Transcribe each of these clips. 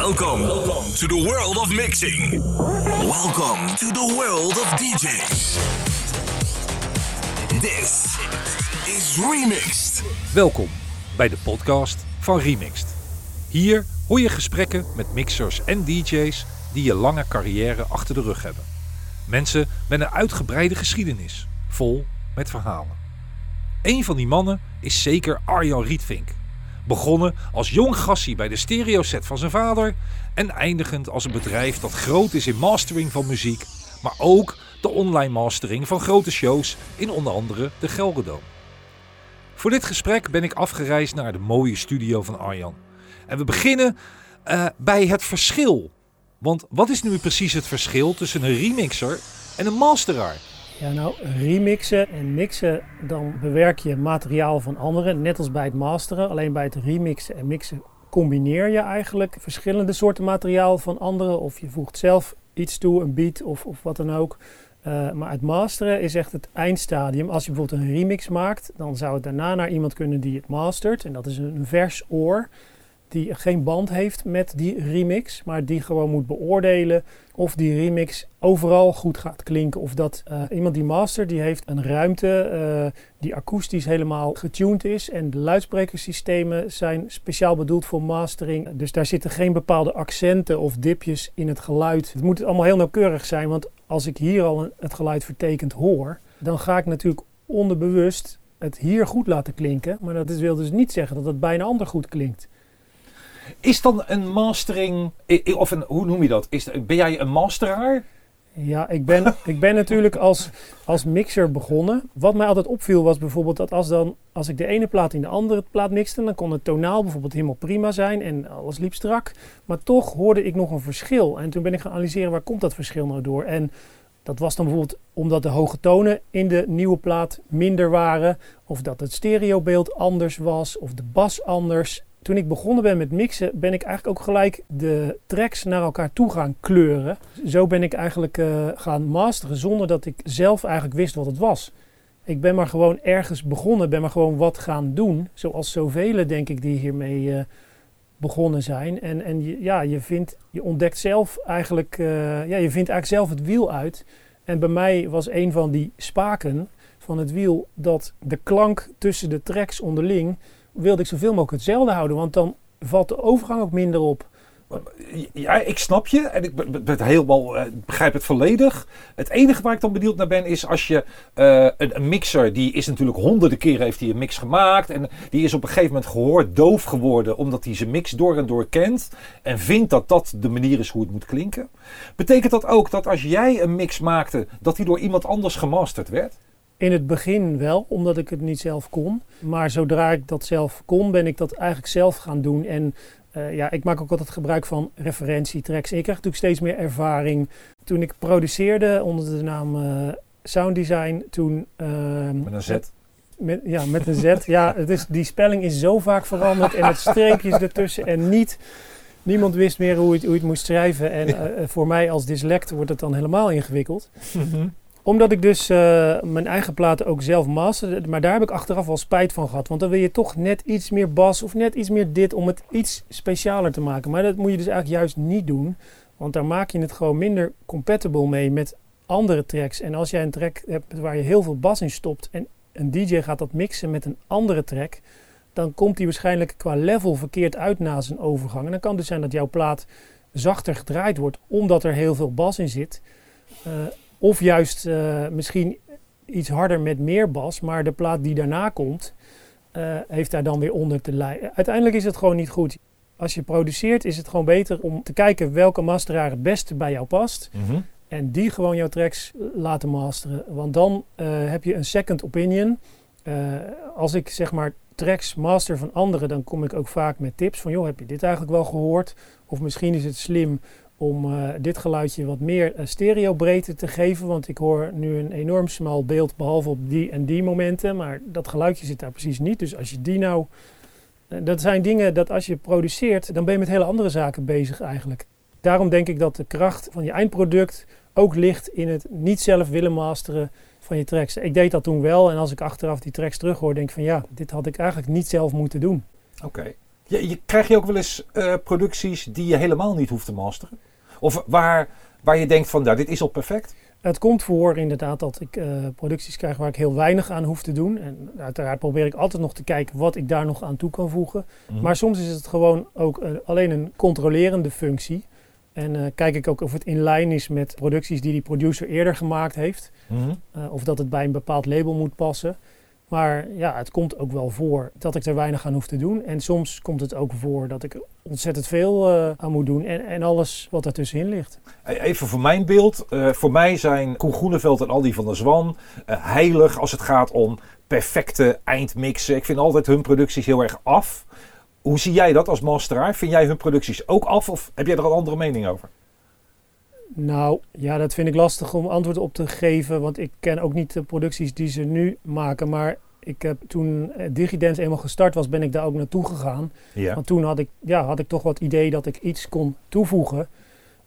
Welcome to the world of mixing. Welcome to the world of DJs. This is Remixed. Welkom bij de podcast van Remixed. Hier hoor je gesprekken met mixers en DJ's die een lange carrière achter de rug hebben. Mensen met een uitgebreide geschiedenis, vol met verhalen. Een van die mannen is zeker Arjan Rietvink. Begonnen als jong gassie bij de stereoset van zijn vader en eindigend als een bedrijf dat groot is in mastering van muziek, maar ook de online mastering van grote shows in onder andere de Gelredome. Voor dit gesprek ben ik afgereisd naar de mooie studio van Arjan. En we beginnen eh, bij het verschil. Want wat is nu precies het verschil tussen een remixer en een masteraar? Ja, nou, remixen en mixen, dan bewerk je materiaal van anderen, net als bij het masteren. Alleen bij het remixen en mixen combineer je eigenlijk verschillende soorten materiaal van anderen. Of je voegt zelf iets toe, een beat of, of wat dan ook. Uh, maar het masteren is echt het eindstadium. Als je bijvoorbeeld een remix maakt, dan zou het daarna naar iemand kunnen die het mastert. En dat is een vers oor die geen band heeft met die remix, maar die gewoon moet beoordelen of die remix overal goed gaat klinken. Of dat uh, iemand die master, die heeft een ruimte uh, die akoestisch helemaal getuned is. En de luidsprekersystemen zijn speciaal bedoeld voor mastering. Dus daar zitten geen bepaalde accenten of dipjes in het geluid. Het moet allemaal heel nauwkeurig zijn, want als ik hier al het geluid vertekend hoor, dan ga ik natuurlijk onderbewust het hier goed laten klinken. Maar dat wil dus niet zeggen dat het bij een ander goed klinkt. Is dan een mastering, of een, hoe noem je dat? Is, ben jij een masteraar? Ja, ik ben, ik ben natuurlijk als, als mixer begonnen. Wat mij altijd opviel was bijvoorbeeld dat als, dan, als ik de ene plaat in de andere plaat mixte, dan kon het tonaal bijvoorbeeld helemaal prima zijn en alles liep strak. Maar toch hoorde ik nog een verschil. En toen ben ik gaan analyseren waar komt dat verschil nou door. En dat was dan bijvoorbeeld omdat de hoge tonen in de nieuwe plaat minder waren, of dat het stereobeeld anders was, of de bas anders toen ik begonnen ben met mixen, ben ik eigenlijk ook gelijk de tracks naar elkaar toe gaan kleuren. Zo ben ik eigenlijk uh, gaan masteren zonder dat ik zelf eigenlijk wist wat het was. Ik ben maar gewoon ergens begonnen, ben maar gewoon wat gaan doen. Zoals zoveel, denk ik, die hiermee uh, begonnen zijn. En, en ja, je, vindt, je ontdekt zelf eigenlijk, uh, ja, je vindt eigenlijk zelf het wiel uit. En bij mij was een van die spaken van het wiel dat de klank tussen de tracks onderling wilde ik zoveel mogelijk hetzelfde houden, want dan valt de overgang ook minder op. Ja, ik snap je en ik ben uh, begrijp het volledig. Het enige waar ik dan benieuwd naar ben is als je uh, een, een, mixer, die is natuurlijk honderden keren heeft hij een mix gemaakt. En die is op een gegeven moment gehoord doof geworden omdat hij zijn mix door en door kent. En vindt dat dat de manier is hoe het moet klinken. Betekent dat ook dat als jij een mix maakte, dat die door iemand anders gemasterd werd? In het begin wel, omdat ik het niet zelf kon. Maar zodra ik dat zelf kon, ben ik dat eigenlijk zelf gaan doen. En uh, ja, ik maak ook altijd gebruik van referentietracks. Ik krijg natuurlijk steeds meer ervaring. Toen ik produceerde onder de naam uh, Sound Design, toen... Uh, met een Z? Met, ja, met een Z. ja, het is, die spelling is zo vaak veranderd en het streepjes ertussen en niet... Niemand wist meer hoe je het, hoe het moest schrijven. En uh, voor mij als dyslect wordt het dan helemaal ingewikkeld. Mm omdat ik dus uh, mijn eigen platen ook zelf masterde. Maar daar heb ik achteraf wel spijt van gehad. Want dan wil je toch net iets meer bas of net iets meer dit om het iets specialer te maken. Maar dat moet je dus eigenlijk juist niet doen. Want daar maak je het gewoon minder compatible mee met andere tracks. En als jij een track hebt waar je heel veel bas in stopt en een DJ gaat dat mixen met een andere track, dan komt die waarschijnlijk qua level verkeerd uit na zijn overgang. En dan kan het dus zijn dat jouw plaat zachter gedraaid wordt omdat er heel veel bas in zit. Uh, of juist uh, misschien iets harder met meer bas, maar de plaat die daarna komt, uh, heeft daar dan weer onder te lijden. Uiteindelijk is het gewoon niet goed. Als je produceert, is het gewoon beter om te kijken welke masteraar het beste bij jou past. Mm -hmm. En die gewoon jouw tracks laten masteren. Want dan uh, heb je een second opinion. als ik zeg maar tracks master van anderen, dan kom ik ook vaak met tips van joh, heb je dit eigenlijk wel gehoord? Of misschien is het slim om uh, dit geluidje wat meer uh, stereobreedte te geven. Want ik hoor nu een enorm smal beeld, behalve op die en die momenten. Maar dat geluidje zit daar precies niet. Dus als je die nou... Uh, dat zijn dingen dat als je produceert, dan ben je met hele andere zaken bezig eigenlijk. Daarom denk ik dat de kracht van je eindproduct ook ligt in het niet zelf willen masteren van je tracks. Ik deed dat toen wel en als ik achteraf die tracks terughoor, denk ik van ja, dit had ik eigenlijk niet zelf moeten doen. Oké. Je, je, krijg je ook wel eens producties die je helemaal niet hoeft te masteren? Of waar, waar je denkt van, nou, dit is al perfect? Het komt voor inderdaad dat ik uh, producties krijg waar ik heel weinig aan hoef te doen. En uiteraard probeer ik altijd nog te kijken wat ik daar nog aan toe kan voegen. Mm. Maar soms is het gewoon ook uh, alleen een controlerende functie. En uh, kijk ik ook of het in lijn is met producties die die producer eerder gemaakt heeft. Mm. of dat het bij een bepaald label moet passen. Maar ja, het komt ook wel voor dat ik er weinig aan hoef te doen. En soms komt het ook voor dat ik ontzettend veel uh, aan moet doen. En, en alles wat ertussenin ligt. Even voor mijn beeld. Uh, voor mij zijn Koen Groeneveld en Aldi van der Zwan uh, heilig als het gaat om perfecte eindmixen. Ik vind altijd hun producties heel erg af. Hoe zie jij dat als masteraar? Vind jij hun producties ook af of heb jij er een andere mening over? Nou, ja, dat vind ik lastig om antwoord op te geven, want ik ken ook niet de producties die ze nu maken. Maar ik heb toen eh, Digidance eenmaal gestart was, ben ik daar ook naartoe gegaan. Ja. Want toen had ik, ja, had ik toch wat idee dat ik iets kon toevoegen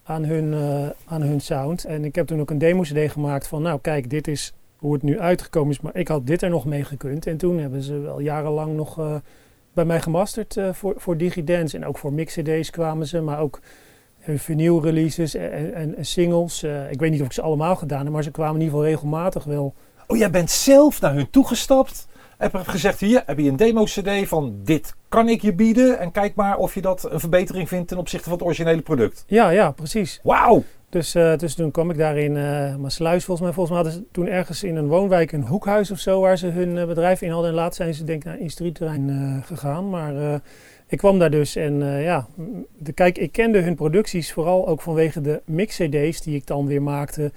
aan hun, uh, aan hun sound. En ik heb toen ook een demo-cd gemaakt van, nou kijk, dit is hoe het nu uitgekomen is, maar ik had dit er nog mee gekund. En toen hebben ze wel jarenlang nog uh, bij mij gemasterd uh, voor, voor Digidance. En ook voor mix-cd's kwamen ze, maar ook vinyl releases en, en, en singles. Uh, ik weet niet of ik ze allemaal gedaan heb, maar ze kwamen in ieder geval regelmatig wel. Oh, jij bent zelf naar hun toegestapt. Heb gezegd, hier heb je een demo-cd van dit kan ik je bieden. En kijk maar of je dat een verbetering vindt ten opzichte van het originele product. Ja, ja, precies. Wauw! Dus, uh, dus toen kwam ik daar in uh, Maasluis volgens mij. Volgens mij hadden ze toen ergens in een woonwijk een hoekhuis of zo waar ze hun bedrijf in hadden. En later zijn ze denk ik naar een industrieterrein gegaan. Maar ik kwam daar dus en uh, ja, de, kijk, ik kende hun producties vooral ook vanwege de mix-cd's die ik dan weer maakte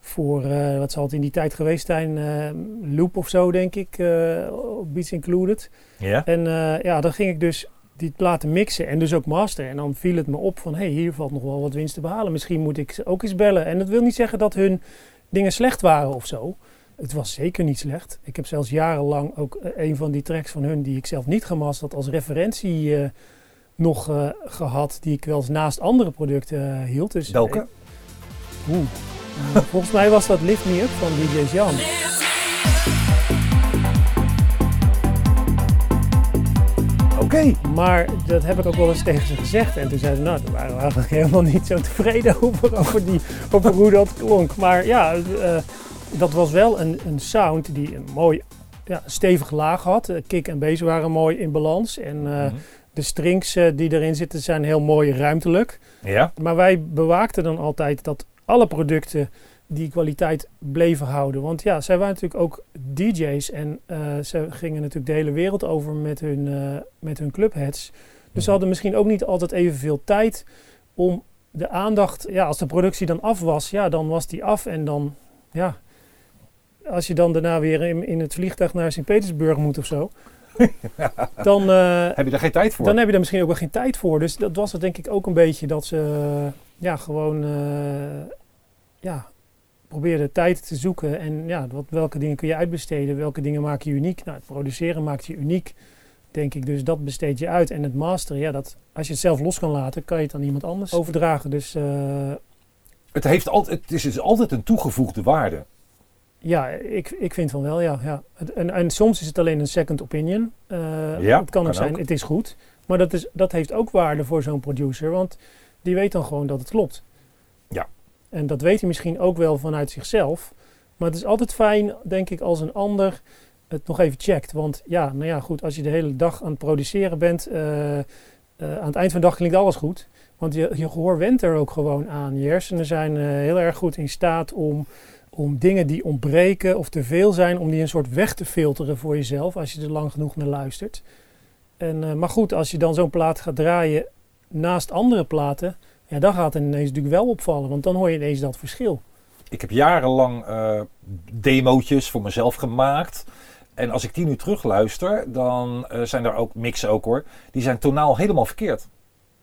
voor, uh, wat zal het in die tijd geweest zijn, uh, Loop of zo denk ik, Beats Included. Ja. En ja, dan ging ik dus die platen mixen en dus ook masteren. En dan viel het me op van, hé, hey, hier valt nog wel wat winst te behalen. Misschien moet ik ze ook eens bellen. En dat wil niet zeggen dat hun dingen slecht waren of zo. Het was zeker niet slecht. Ik heb zelfs jarenlang ook uh, een van die tracks van hun die ik zelf niet gemasterd had als referentie uh, nog uh, gehad. Die ik wel eens naast andere producten hield. Dus, Welke? Oeh. volgens mij was dat Lift Me Up van DJ Jan. Oké. Okay. Maar dat heb ik ook wel eens tegen ze gezegd. En toen zeiden ze, nou, daar waren we eigenlijk helemaal niet zo tevreden over, over, die, over hoe dat klonk. Maar ja, dat was wel een, een sound die een mooi ja, stevig laag had. Kick en bass waren mooi in balans. En uh, mm-hmm. de strings uh, die erin zitten zijn heel mooi ruimtelijk. Ja. Maar wij bewaakten dan altijd dat alle producten die kwaliteit bleven houden. Want ja, zij waren natuurlijk ook DJ's en uh, ze gingen natuurlijk de hele wereld over met hun, met hun clubheads. Dus ze hadden misschien ook niet altijd evenveel tijd om de aandacht, ja, als de productie dan af was, ja, dan was die af en dan, ja, als je dan daarna weer in, in het vliegtuig naar Sint-Petersburg moet of zo. dan uh, heb je daar geen tijd voor. Dan heb je daar misschien ook wel geen tijd voor. Dus dat was het denk ik ook een beetje dat ze uh, ja, gewoon uh, ja, probeerden tijd te zoeken. En ja, wat, welke dingen kun je uitbesteden, welke dingen maak je uniek. Nou, het produceren maakt je uniek, denk ik. Dus dat besteed je uit. En het masteren, ja, dat, als je het zelf los kan laten, kan je het aan iemand anders overdragen. Dus, het, heeft altijd, het is dus altijd een toegevoegde waarde. Ja, ik, ik vind van wel, ja. ja. En, en soms is het alleen een second opinion. Uh, ja, het kan ook zijn, het is goed. Maar dat, is, dat heeft ook waarde voor zo'n producer, want die weet dan gewoon dat het klopt. Ja. En dat weet hij misschien ook wel vanuit zichzelf. Maar het is altijd fijn, denk ik, als een ander het nog even checkt. Want ja, nou ja, goed, als je de hele dag aan het produceren bent, uh, uh, aan het eind van de dag klinkt alles goed. Want je, je gehoor went er ook gewoon aan. Je hersenen zijn heel erg goed in staat om om dingen die ontbreken of te veel zijn, om die een soort weg te filteren voor jezelf als je er lang genoeg naar luistert. En, uh, maar goed, als je dan zo'n plaat gaat draaien naast andere platen, ja, dan gaat het ineens natuurlijk wel opvallen, want dan hoor je ineens dat verschil. Ik heb jarenlang uh, voor mezelf gemaakt. En als ik die nu terugluister, dan uh, zijn er ook mixen ook hoor. Die zijn tonaal helemaal verkeerd.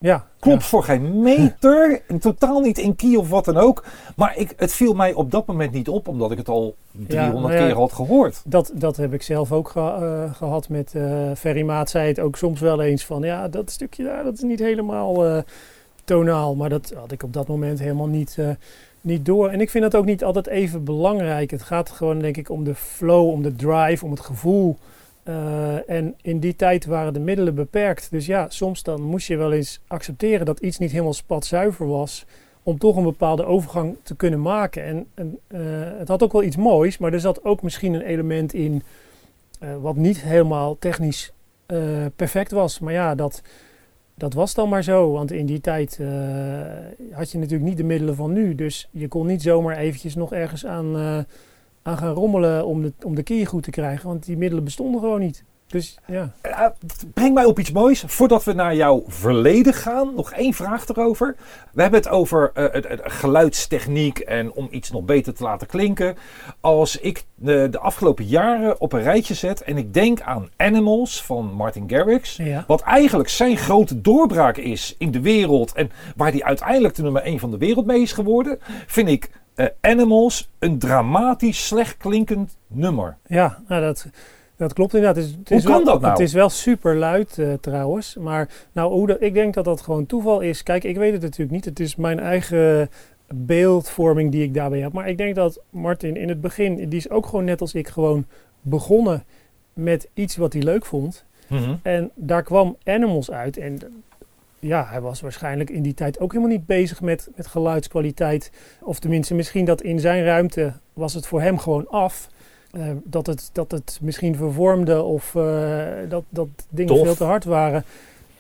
Ja, Klopt voor geen meter. en totaal niet in key of wat dan ook. Maar ik, het viel mij op dat moment niet op, omdat ik het al 300 keer had gehoord. Dat, dat heb ik zelf ook uh, gehad met uh, Ferry Maat. Zei het ook soms wel eens van, ja, dat stukje daar, dat is niet helemaal uh, tonaal. Maar dat had ik op dat moment helemaal niet, niet door. En ik vind dat ook niet altijd even belangrijk. Het gaat gewoon, denk ik, om de flow, om de drive, om het gevoel Eh, en in die tijd waren de middelen beperkt. Dus ja, soms dan moest je wel eens accepteren dat iets niet helemaal spatzuiver was. Om toch een bepaalde overgang te kunnen maken. En, en eh, het had ook wel iets moois, maar er zat ook misschien een element in eh, wat niet helemaal technisch perfect was. Maar ja, dat, dat was dan maar zo. Want in die tijd had je natuurlijk niet de middelen van nu. Dus je kon niet zomaar eventjes nog ergens aan aan gaan rommelen om de, om de keer goed te krijgen. Want die middelen bestonden gewoon niet. Dus ja. Uh, breng mij op iets moois. Voordat we naar jouw verleden gaan, nog één vraag erover. We hebben het over uh, het, het, geluidstechniek en om iets nog beter te laten klinken. Als ik de, de, afgelopen jaren op een rijtje zet en ik denk aan Animals van Martin Garrix. Ja. Wat eigenlijk zijn grote doorbraak is in de wereld en waar hij uiteindelijk de nummer 1 van de wereld mee is geworden. Vind ik uh, Animals een dramatisch slecht klinkend nummer. Ja, nou dat, dat klopt inderdaad. Het is, het Hoe is kan wel, dat nou? Het is wel super luid uh, trouwens. Maar nou, hoe dat, ik denk dat dat gewoon toeval is. Kijk, ik weet het natuurlijk niet. Het is mijn eigen beeldvorming die ik daarbij heb. Maar ik denk dat Martin in het begin, die is ook gewoon net als ik gewoon begonnen met iets wat hij leuk vond. Mm -hmm. En daar kwam Animals uit. En ja, hij was waarschijnlijk in die tijd ook helemaal niet bezig met, met geluidskwaliteit. Of tenminste, misschien dat in zijn ruimte was het voor hem gewoon af. Uh, dat, het, dat het misschien vervormde of uh, dat, dat dingen Tof. veel te hard waren.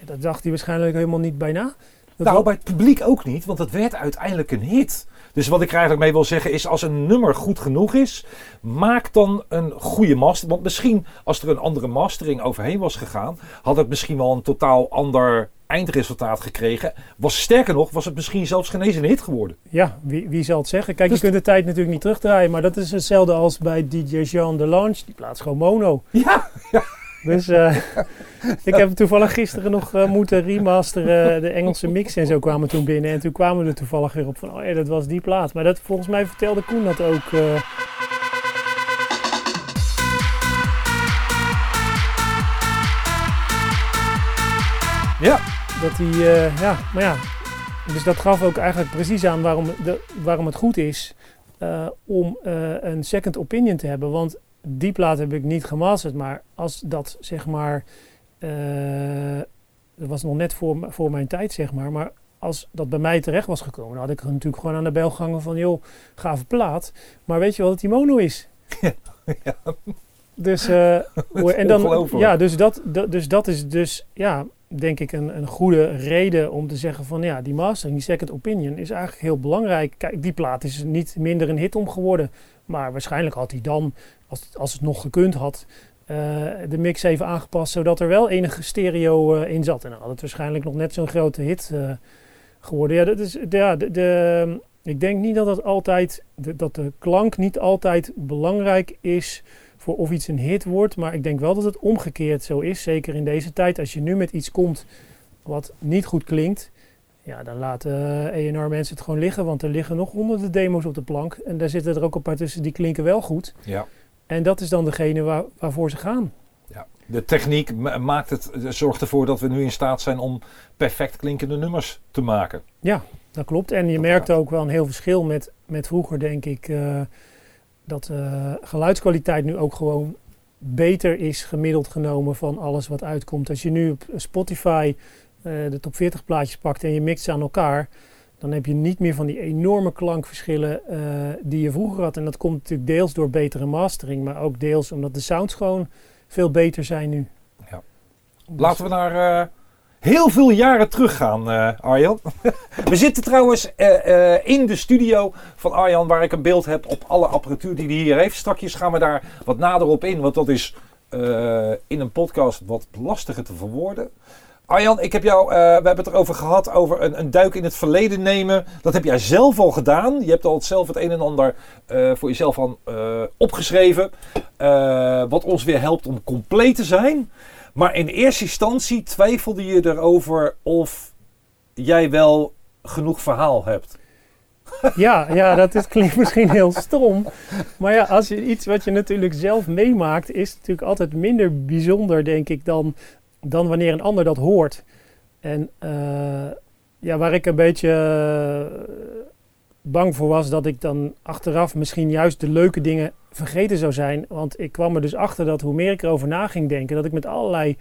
Dat dacht hij waarschijnlijk helemaal niet bijna. Dat nou, bij het publiek ook niet, want het werd uiteindelijk een hit. Dus wat ik er eigenlijk mee wil zeggen is, als een nummer goed genoeg is, maak dan een goede master. Want misschien, als er een andere mastering overheen was gegaan, had het misschien wel een totaal ander eindresultaat gekregen. Was sterker nog, was het misschien zelfs geen eens een hit geworden. Ja, wie, wie zal het zeggen? Kijk, Dus- je kunt de tijd natuurlijk niet terugdraaien, maar dat is hetzelfde als bij DJ Jean Delange. Die plaatst gewoon mono. Ja, Dus eh, ik heb toevallig gisteren nog eh, moeten remasteren. De Engelse mix en zo kwamen toen binnen. En toen kwamen we er toevallig weer op van, oh ja, dat was die plaat. Maar dat, volgens mij vertelde Koen dat ook. eh, ja. Dat hij, eh, ja, maar ja. Dus dat gaf ook eigenlijk precies aan waarom, de, waarom het goed is eh, om eh, een second opinion te hebben. Want die plaat heb ik niet gemasterd, maar als dat zeg maar, dat was nog net voor, voor mijn tijd zeg maar, maar als dat bij mij terecht was gekomen, dan had ik er natuurlijk gewoon aan de bel gehangen van, joh, gave plaat, maar weet je wat het die mono is? Ja. Dus, eh, hoe- en dan, ja, dus dat, dat- dus dat is dus, ja, denk ik een, een goede reden om te zeggen van, ja, die mastering, die second opinion is eigenlijk heel belangrijk. Kijk, die plaat is niet minder een hit om geworden, maar waarschijnlijk had hij dan, als, als het nog gekund had, eh, de mix even aangepast, zodat er wel enige stereo eh, in zat. En dan had het waarschijnlijk nog net zo'n grote hit eh, geworden. Ja, dat is, ja, de, ik denk niet dat het altijd, dat de klank niet altijd belangrijk is voor of iets een hit wordt. Maar ik denk wel dat het omgekeerd zo is. Zeker in deze tijd. Als je nu met iets komt wat niet goed klinkt. Ja, dan laten eh, ENR mensen het gewoon liggen. Want er liggen nog honderden demo's op de plank. En daar zitten er ook een paar tussen die klinken wel goed. ja. En dat is dan degene waar, waarvoor ze gaan. Ja. De techniek ma- maakt het, zorgt ervoor dat we nu in staat zijn om perfect klinkende nummers te maken. Ja, dat klopt. En je Dat merkt gaat. ook wel een heel verschil met, met vroeger, denk ik. eh, dat eh, geluidskwaliteit nu ook gewoon beter is gemiddeld genomen van alles wat uitkomt. Als je nu op Spotify eh, de top 40 plaatjes pakt en je mixt ze aan elkaar, dan heb je niet meer van die enorme klankverschillen eh, die je vroeger had. En dat komt natuurlijk deels door betere mastering, maar ook deels omdat de sounds gewoon veel beter zijn nu. Ja. Dus- Laten we naar heel veel jaren teruggaan, eh Arjan. we zitten trouwens eh, eh, in de studio van Arjan, waar ik een beeld heb op alle apparatuur die hij hier heeft. Straks gaan we daar wat nader op in, want dat is in een podcast wat lastiger te verwoorden. Arjan, ik heb jou, we hebben het erover gehad, over een, een duik in het verleden nemen. Dat heb jij zelf al gedaan. Je hebt al zelf het een en ander voor jezelf aan opgeschreven. wat ons weer helpt om compleet te zijn. Maar in eerste instantie twijfelde je erover of jij wel genoeg verhaal hebt. Ja, ja, dat is, klinkt misschien heel stom. Maar ja, als je iets wat je natuurlijk zelf meemaakt, is natuurlijk altijd minder bijzonder, denk ik, dan, dan wanneer een ander dat hoort. En eh, ja, waar ik een beetje eh, bang voor was, dat ik dan achteraf misschien juist de leuke dingen vergeten zou zijn. Want ik kwam er dus achter dat hoe meer ik erover na ging denken, dat ik met allerlei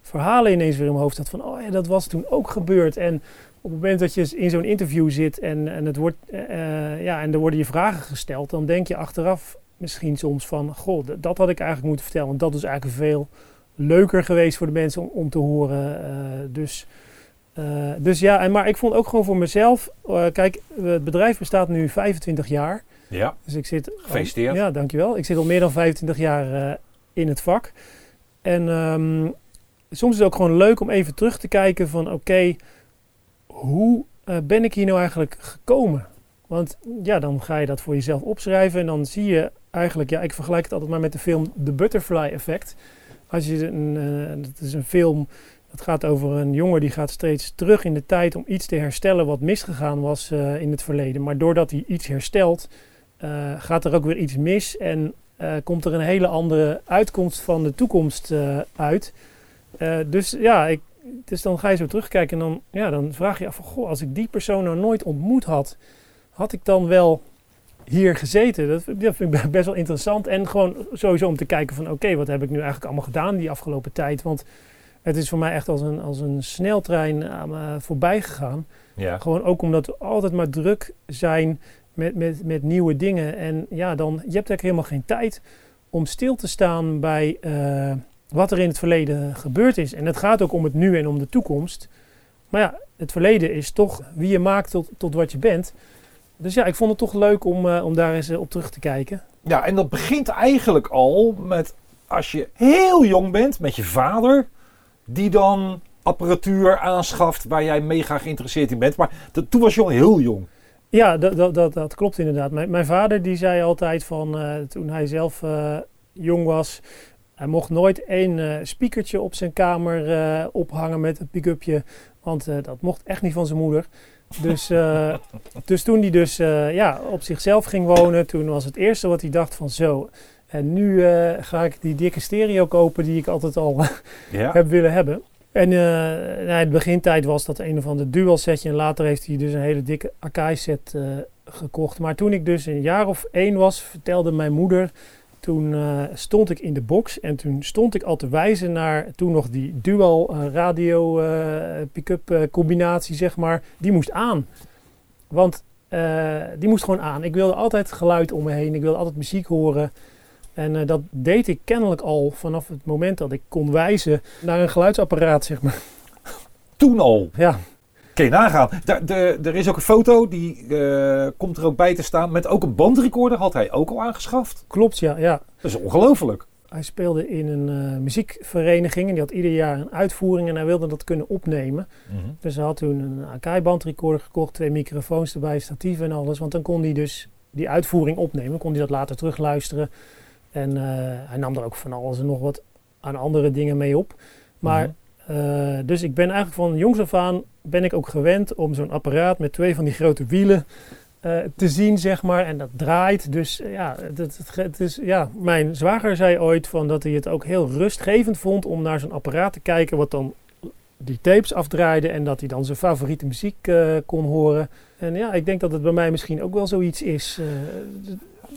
verhalen ineens weer in mijn hoofd had van, oh ja, dat was toen ook gebeurd. En op het moment dat je in zo'n interview zit en, en, het wordt, uh, ja, en er worden je vragen gesteld, dan denk je achteraf misschien soms van, goh, dat had ik eigenlijk moeten vertellen. Want dat is eigenlijk veel leuker geweest voor de mensen om, om te horen. Uh, dus, dus ja, en, maar ik vond ook gewoon voor mezelf, kijk, het bedrijf bestaat nu 25 jaar. Ja, dus ik zit gefeliciteerd. Al, ja, dankjewel. Ik zit al meer dan 25 jaar in het vak. En um, soms is het ook gewoon leuk om even terug te kijken van, oké, okay, hoe uh, ben ik hier nou eigenlijk gekomen? Want ja, dan ga je dat voor jezelf opschrijven en dan zie je eigenlijk, ja, ik vergelijk het altijd maar met de film The Butterfly Effect. Als je een, uh, dat is een film, dat gaat over een jongen die gaat steeds terug in de tijd om iets te herstellen wat misgegaan was uh, in het verleden. Maar doordat hij iets herstelt, gaat er ook weer iets mis en komt er een hele andere uitkomst van de toekomst uit. dus ja, ik, dus dan ga je zo terugkijken en dan, ja, dan vraag je je af van, goh, als ik die persoon nou nooit ontmoet had, had ik dan wel hier gezeten? Dat, dat vind ik best wel interessant. En gewoon sowieso om te kijken van, oké, wat heb ik nu eigenlijk allemaal gedaan die afgelopen tijd? Want het is voor mij echt als een, als een sneltrein voorbij gegaan. Ja. Gewoon ook omdat we altijd maar druk zijn met, met, met nieuwe dingen. En ja, dan, je hebt eigenlijk helemaal geen tijd om stil te staan bij... Uh, wat er in het verleden gebeurd is. En het gaat ook om het nu en om de toekomst. Maar ja, het verleden is toch wie je maakt tot, tot wat je bent. Dus ja, ik vond het toch leuk om, uh, om daar eens uh, op terug te kijken. Ja, en dat begint eigenlijk al met als je heel jong bent met je vader, die dan apparatuur aanschaft waar jij mega geïnteresseerd in bent. Maar toen was je al heel jong. Ja, dat, dat, dat, dat klopt inderdaad. Mijn, mijn, vader die zei altijd van uh, toen hij zelf jong was, hij mocht nooit één uh, speakertje op zijn kamer ophangen met een pick-upje, want dat mocht echt niet van zijn moeder. Dus, dus toen hij dus ja, op zichzelf ging wonen, toen was het eerste wat hij dacht van zo, en nu ga ik die dikke stereo kopen die ik altijd al ja. heb willen hebben. En nou, in de begintijd was dat een of ander dual setje en later heeft hij dus een hele dikke Akai set gekocht. Maar toen ik dus een jaar of één was, vertelde mijn moeder toen uh, stond ik in de box en toen stond ik al te wijzen naar toen nog die dual uh, radio uh, pick-up combinatie, zeg maar. Die moest aan. Want die moest gewoon aan. Ik wilde altijd geluid om me heen. Ik wilde altijd muziek horen. En dat deed ik kennelijk al vanaf het moment dat ik kon wijzen naar een geluidsapparaat, zeg maar. Toen al? Ja. Kun je nagaan. De, de, er is ook een foto, die uh, komt er ook bij te staan. Met ook een bandrecorder had hij ook al aangeschaft. Klopt, ja. ja. Dat is ongelooflijk. Hij speelde in een uh, muziekvereniging en die had ieder jaar een uitvoering en hij wilde dat kunnen opnemen. Mm -hmm. Dus hij had toen een Akai bandrecorder gekocht, twee microfoons erbij, statieven en alles. Want dan kon hij dus die uitvoering opnemen, kon hij dat later terugluisteren. En uh, hij nam er ook van alles en nog wat aan andere dingen mee op. Maar mm -hmm. Uh, dus ik ben eigenlijk van jongs af aan ben ik ook gewend om zo'n apparaat met twee van die grote wielen uh, te zien, zeg maar. En dat draait. Dus ja, het, het, is, ja, mijn zwager zei ooit van dat hij het ook heel rustgevend vond om naar zo'n apparaat te kijken wat dan die tapes afdraaide en dat hij dan zijn favoriete muziek kon horen. En ja, ik denk dat het bij mij misschien ook wel zoiets is.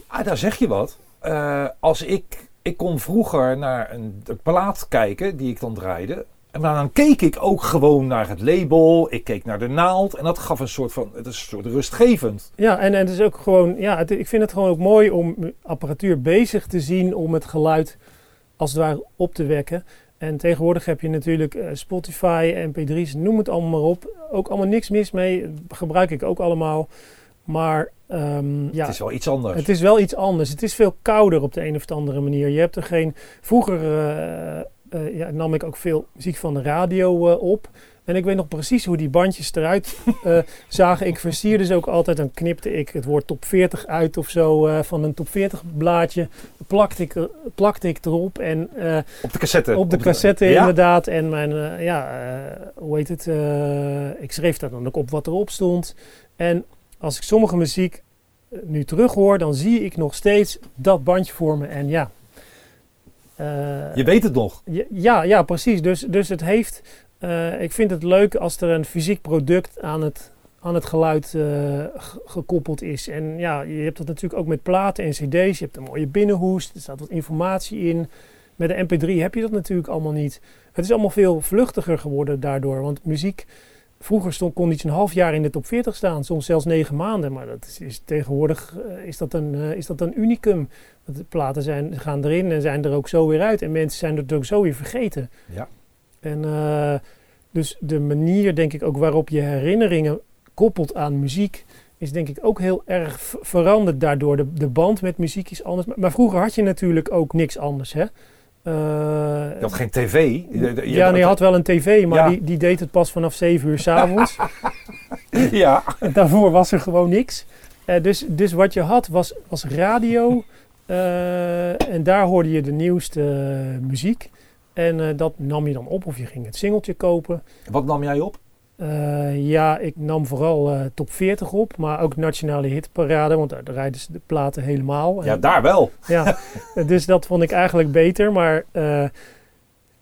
ah, daar zeg je wat. Als ik, ik kon vroeger naar een, plaat kijken die ik dan draaide. En dan keek ik ook gewoon naar het label. Ik keek naar de naald. En dat gaf een soort van. Het is een soort rustgevend. Ja, en, en het is ook gewoon. Ja, ik vind het gewoon ook mooi om apparatuur bezig te zien. Om het geluid als het ware op te wekken. En tegenwoordig heb je natuurlijk uh, Spotify, MP3's, noem het allemaal maar op. Ook allemaal niks mis mee. gebruik ik ook allemaal. Maar um, ja, het is wel iets anders. Het is wel iets anders. Het is veel kouder op de een of andere manier. Je hebt er geen. Vroeger. Uh, uh, ja, nam ik ook veel muziek van de radio uh, op. En ik weet nog precies hoe die bandjes eruit zagen. Ik versierde ze ook altijd. Dan knipte ik het woord top 40 uit of zo van een top 40 blaadje. Plakte ik, plakte ik erop. En, op de cassette? Op de op cassette de, inderdaad. Ja? En mijn, ja, hoe heet het? ik schreef daar dan ook op wat erop stond. En als ik sommige muziek nu terughoor, dan zie ik nog steeds dat bandje voor me. En ja, uh, je weet het nog. Ja, ja precies. Dus, dus het heeft. Uh, ik vind het leuk als er een fysiek product aan het aan het geluid eh, gekoppeld is. En ja, je hebt dat natuurlijk ook met platen en cd's. Je hebt een mooie binnenhoest, er staat wat informatie in. Met de mp3 heb je dat natuurlijk allemaal niet. Het is allemaal veel vluchtiger geworden daardoor. Want muziek, vroeger stond, kon iets een half jaar in de top 40 staan. Soms zelfs negen maanden. Maar dat is, is tegenwoordig eh, is dat een, eh, is dat een unicum. Want de platen zijn, gaan erin en zijn er ook zo weer uit. En mensen zijn het ook zo weer vergeten. Ja. En eh, dus de manier, denk ik, ook waarop je herinneringen koppelt aan muziek, is denk ik ook heel erg veranderd daardoor. De, de band met muziek is anders. Maar, maar vroeger had je natuurlijk ook niks anders, hè? Je had geen tv. Je- ja, nee, je had wel een tv, maar Ja. die, die deed het pas vanaf 7 uur s'avonds. Ja. Daarvoor was er gewoon niks. Eh, dus, dus wat je had was, was radio. eh, en daar hoorde je de nieuwste muziek. En eh, dat nam je dan op of je ging het singeltje kopen. Wat nam jij op? Eh, ja, ik nam vooral eh, top 40 op, maar ook nationale hitparade, want daar rijden ze de platen helemaal. Ja, En- daar wel. ja, dus dat vond ik eigenlijk beter, maar eh,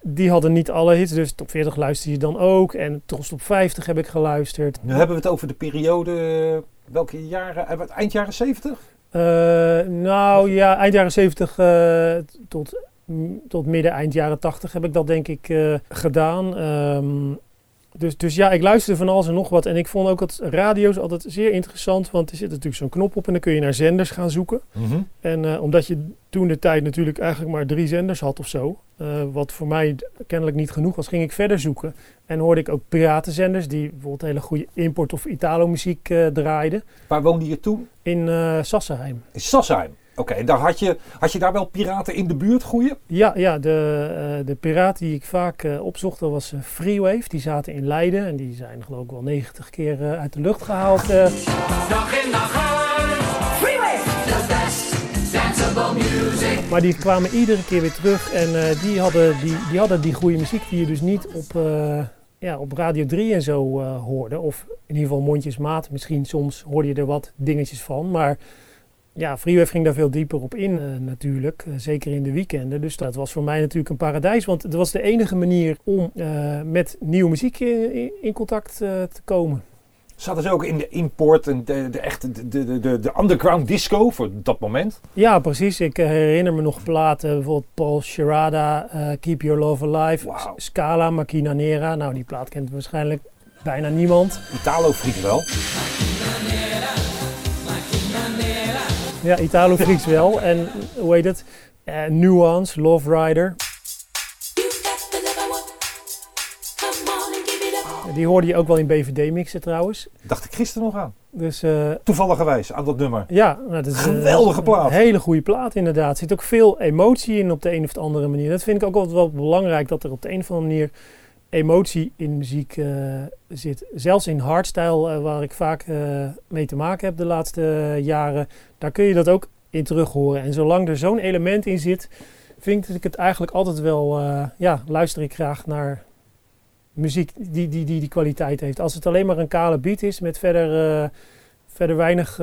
die hadden niet alle hits, dus top 40 luister je dan ook. En Tros top 50 heb ik geluisterd. Nu hebben we het over de periode. Welke jaren? Eind jaren 70? Eh, nou ja, eind jaren 70 eh, tot, tot midden, eind jaren 80 heb ik dat denk ik gedaan. Ehm, dus, dus ja, ik luisterde van alles en nog wat. En ik vond ook het radio's altijd zeer interessant, want er zit natuurlijk zo'n knop op en dan kun je naar zenders gaan zoeken. En eh, omdat je toen de tijd natuurlijk eigenlijk maar drie zenders had of zo, eh, wat voor mij kennelijk niet genoeg was, ging ik verder zoeken. En hoorde ik ook piratenzenders die bijvoorbeeld hele goede import- of Italo-muziek eh, draaiden Waar woonde je toen? in Sassenheim. In Sassheim. Oké, en daar had je, had je daar wel piraten in de buurt, goeie? Ja, ja de, eh, de piraat die ik vaak eh, opzocht, dat was eh, Freewave. Die zaten in Leiden en die zijn geloof ik wel 90 keer eh, uit de lucht gehaald. eh. Dag in dag uit. Best danceable music. maar die kwamen iedere keer weer terug en eh, die, hadden die, die hadden die goede muziek die je dus niet op, eh, ja, op Radio 3 en zo eh, hoorde. Of in ieder geval mondjesmaat. Misschien soms hoorde je er wat dingetjes van, maar... Ja, Freewave ging daar veel dieper op in eh, natuurlijk, eh, zeker in de weekenden. Dus dat was voor mij natuurlijk een paradijs, want het was de enige manier om eh, met nieuwe muziek in, contact te komen. Zaten ze ook in de import en de, de echte de, de, de, de underground disco voor dat moment? Ja, precies. Ik herinner me nog platen, bijvoorbeeld Paul Sharada, eh, Keep Your Love Alive, Scala, Machina Nera. Nou, die plaat kent waarschijnlijk bijna niemand. Italo Frieks wel. Ja, Italo Freaks wel. En hoe heet het? Eh, Nuance, Love Rider. Die hoorde je ook wel in BVD-mixen trouwens. Dacht ik gisteren nog aan. Dus eh, Toevalligerwijs aan dat nummer. ja, nou, dat is een Geweldige plaat. Een hele goede plaat inderdaad. Er zit ook veel emotie in op de een of de andere manier. Dat vind ik ook altijd wel belangrijk, dat er op de een of andere manier emotie in muziek eh, zit. Zelfs in hardstyle, eh, waar ik vaak eh, mee te maken heb de laatste jaren, daar kun je dat ook in terug horen. En zolang er zo'n element in zit, vind ik het eigenlijk altijd wel, ja, luister ik graag naar muziek die die, die die kwaliteit heeft. Als het alleen maar een kale beat is met verder, verder weinig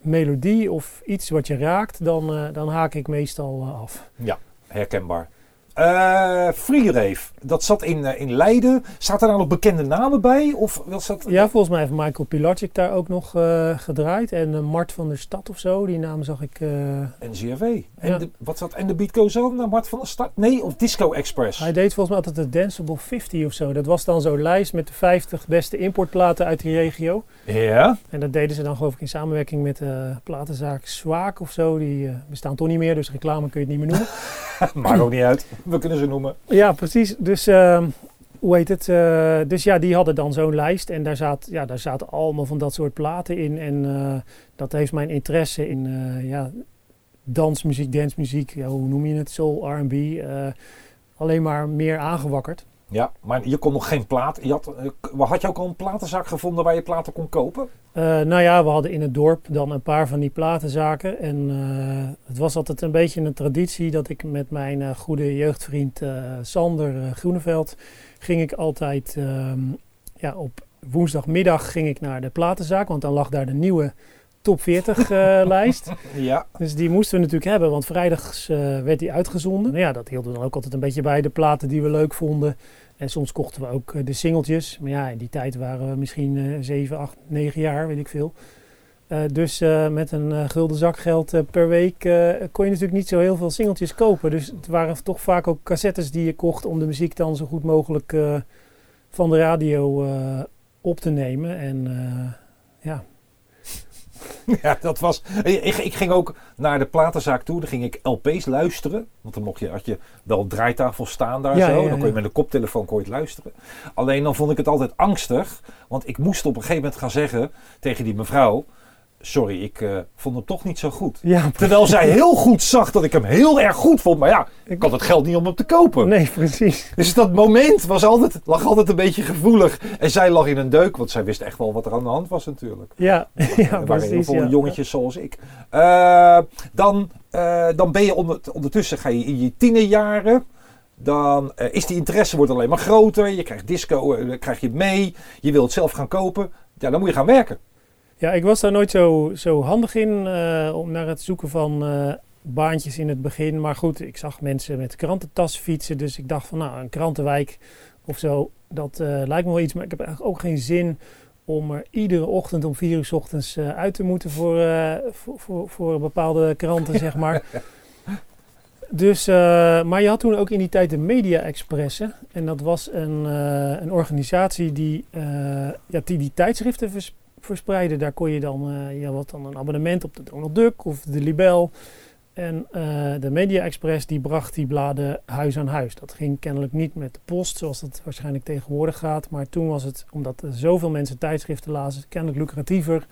melodie of iets wat je raakt, dan, dan haak ik meestal af. Herkenbaar. Eh Free Rave, dat zat in, eh, in Leiden. Zaten daar nog bekende namen bij? Of was dat... Ja, volgens mij heeft Michael Pilacic daar ook nog eh, gedraaid. En eh, Mart van der Stad of zo, die naam zag ik. eh, NCRV. En, Ja. de, wat zat, en de Beat Goes On naar Mart van der Stad? Nee, of Disco Express? hij deed volgens mij altijd de Danceable 50 of zo. Dat was dan zo'n lijst met de 50 beste importplaten uit die regio. Ja. En dat deden ze dan geloof ik in samenwerking met de platenzaak Zwaak of zo. Die bestaan toch niet meer, dus reclame kun je het niet meer noemen. Maakt ook niet uit. We kunnen ze noemen. Ja, precies. Dus, ehm, hoe heet het? Eh, dus ja, die hadden dan zo'n lijst. En daar, zat, ja, daar zaten allemaal van dat soort platen in. En eh, dat heeft mijn interesse in eh, ja, dansmuziek, dancemuziek, ja, hoe noem je het? Soul, R&B. alleen maar meer aangewakkerd. Ja, maar je kon nog geen plaat. Je had, had je ook al een platenzaak gevonden waar je platen kon kopen? Eh, nou ja, we hadden in het dorp dan een paar van die platenzaken. En eh, het was altijd een beetje een traditie dat ik met mijn eh, goede jeugdvriend Sander Groeneveld... ging ik altijd ehm, ja, op woensdagmiddag ging ik naar de platenzaak. Want dan lag daar de nieuwe top 40 eh, lijst. Ja. Dus die moesten we natuurlijk hebben, want vrijdags werd die uitgezonden. Nou ja, dat hielden we dan ook altijd een beetje bij de platen die we leuk vonden. En soms kochten we ook eh, de singeltjes. Maar ja, in die tijd waren we misschien eh 7, 8, 9 jaar, weet ik veel. Eh, dus eh, met een gulden zakgeld per week kon je natuurlijk niet zo heel veel singeltjes kopen. Dus het waren toch vaak ook cassettes die je kocht om de muziek dan zo goed mogelijk van de radio op te nemen. En Ja, dat was. Ik, ik ging ook naar de platenzaak toe. Dan ging ik LP's luisteren. Want dan mocht je, had je wel draaitafel staan daar Ja, zo. ja, dan kon je met een koptelefoon kon je het luisteren. Alleen dan vond ik het altijd angstig. Want ik moest op een gegeven moment gaan zeggen tegen die mevrouw. Sorry, ik eh, vond hem toch niet zo goed. ja Terwijl zij heel goed zag dat ik hem heel erg goed vond. Maar ja, ik had het geld niet om hem te kopen. nee, precies. Dus dat moment was altijd, lag altijd een beetje gevoelig. En zij lag in een deuk, want zij wist echt wel wat er aan de hand was natuurlijk. Ja, ja er waren heel precies. veel ja. jongetjes zoals ik. Eh, dan, eh, dan ben je onder, ondertussen ga je in je tienerjaren. Dan is die interesse wordt alleen maar groter. Je krijgt disco, krijg je mee. Je wilt het zelf gaan kopen. Ja, dan moet je gaan werken. Ja, ik was daar nooit zo, zo handig in eh, om naar het zoeken van eh, baantjes in het begin. Maar goed, ik zag mensen met krantentas fietsen. Dus ik dacht van nou, een krantenwijk of zo, dat eh, lijkt me wel iets. Maar ik heb eigenlijk ook geen zin om er iedere ochtend om vier uur 's ochtends uit te moeten voor, voor, voor, voor bepaalde kranten, zeg maar. Dus, maar je had toen ook in die tijd de Media Expressen. En dat was een, een organisatie die, ja, die die tijdschriften vers- verspreidde. Daar kon je dan, eh, je had dan een abonnement op de Donald Duck of de Libel. En eh, de Media Express die bracht die bladen huis aan huis. Dat ging kennelijk niet met de post, zoals dat waarschijnlijk tegenwoordig gaat. Maar toen was het, omdat er zoveel mensen tijdschriften lazen, kennelijk lucratiever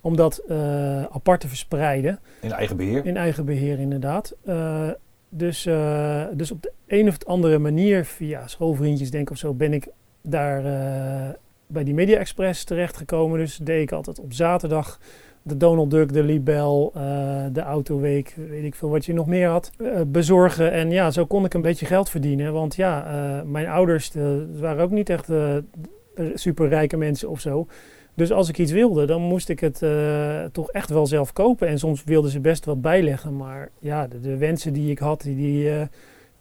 om dat eh, apart te verspreiden. In eigen beheer. In eigen beheer, inderdaad. Dus, dus op de een of andere manier, via schoolvriendjes denk ik of zo, ben ik daar bij die Media Express terechtgekomen. Dus deed ik altijd op zaterdag de Donald Duck, de Libel, eh, de Autoweek, weet ik veel wat je nog meer had, eh, bezorgen. En ja, zo kon ik een beetje geld verdienen. Want ja, eh, mijn ouders waren ook niet echt superrijke mensen of zo. Dus als ik iets wilde, dan moest ik het toch echt wel zelf kopen. En soms wilden ze best wat bijleggen. Maar ja, de, wensen die ik had, die, die,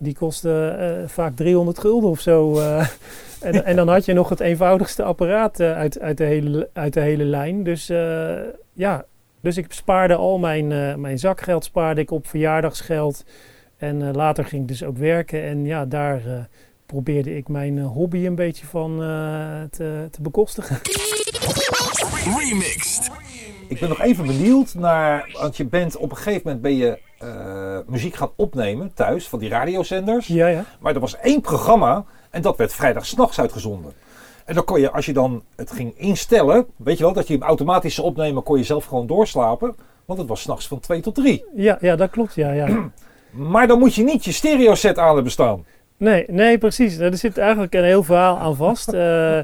die kostten eh, vaak 300 gulden of zo. eh. en, en dan had je nog het eenvoudigste apparaat eh, uit, uit, de hele, uit de hele lijn. Dus ja, dus ik spaarde al mijn, mijn zakgeld spaarde ik op verjaardagsgeld. En later ging ik dus ook werken. En ja, daar probeerde ik mijn hobby een beetje van te, te bekostigen. Remixed. Ik ben nog even benieuwd naar, want je bent op een gegeven moment ben je eh, muziek gaan opnemen thuis van die radiozenders. Ja, ja. Maar er was één programma en dat werd vrijdag s'nachts uitgezonden. En dan kon je, als je dan het ging instellen, weet je wel, dat je hem automatisch zou opnemen, kon je zelf gewoon doorslapen. Want het was s'nachts van 2 tot 3. Ja, ja, dat klopt. Ja, ja. Maar dan moet je niet je stereo set aan hebben staan. Nee, nee, precies. Er zit eigenlijk een heel verhaal aan vast. Eh,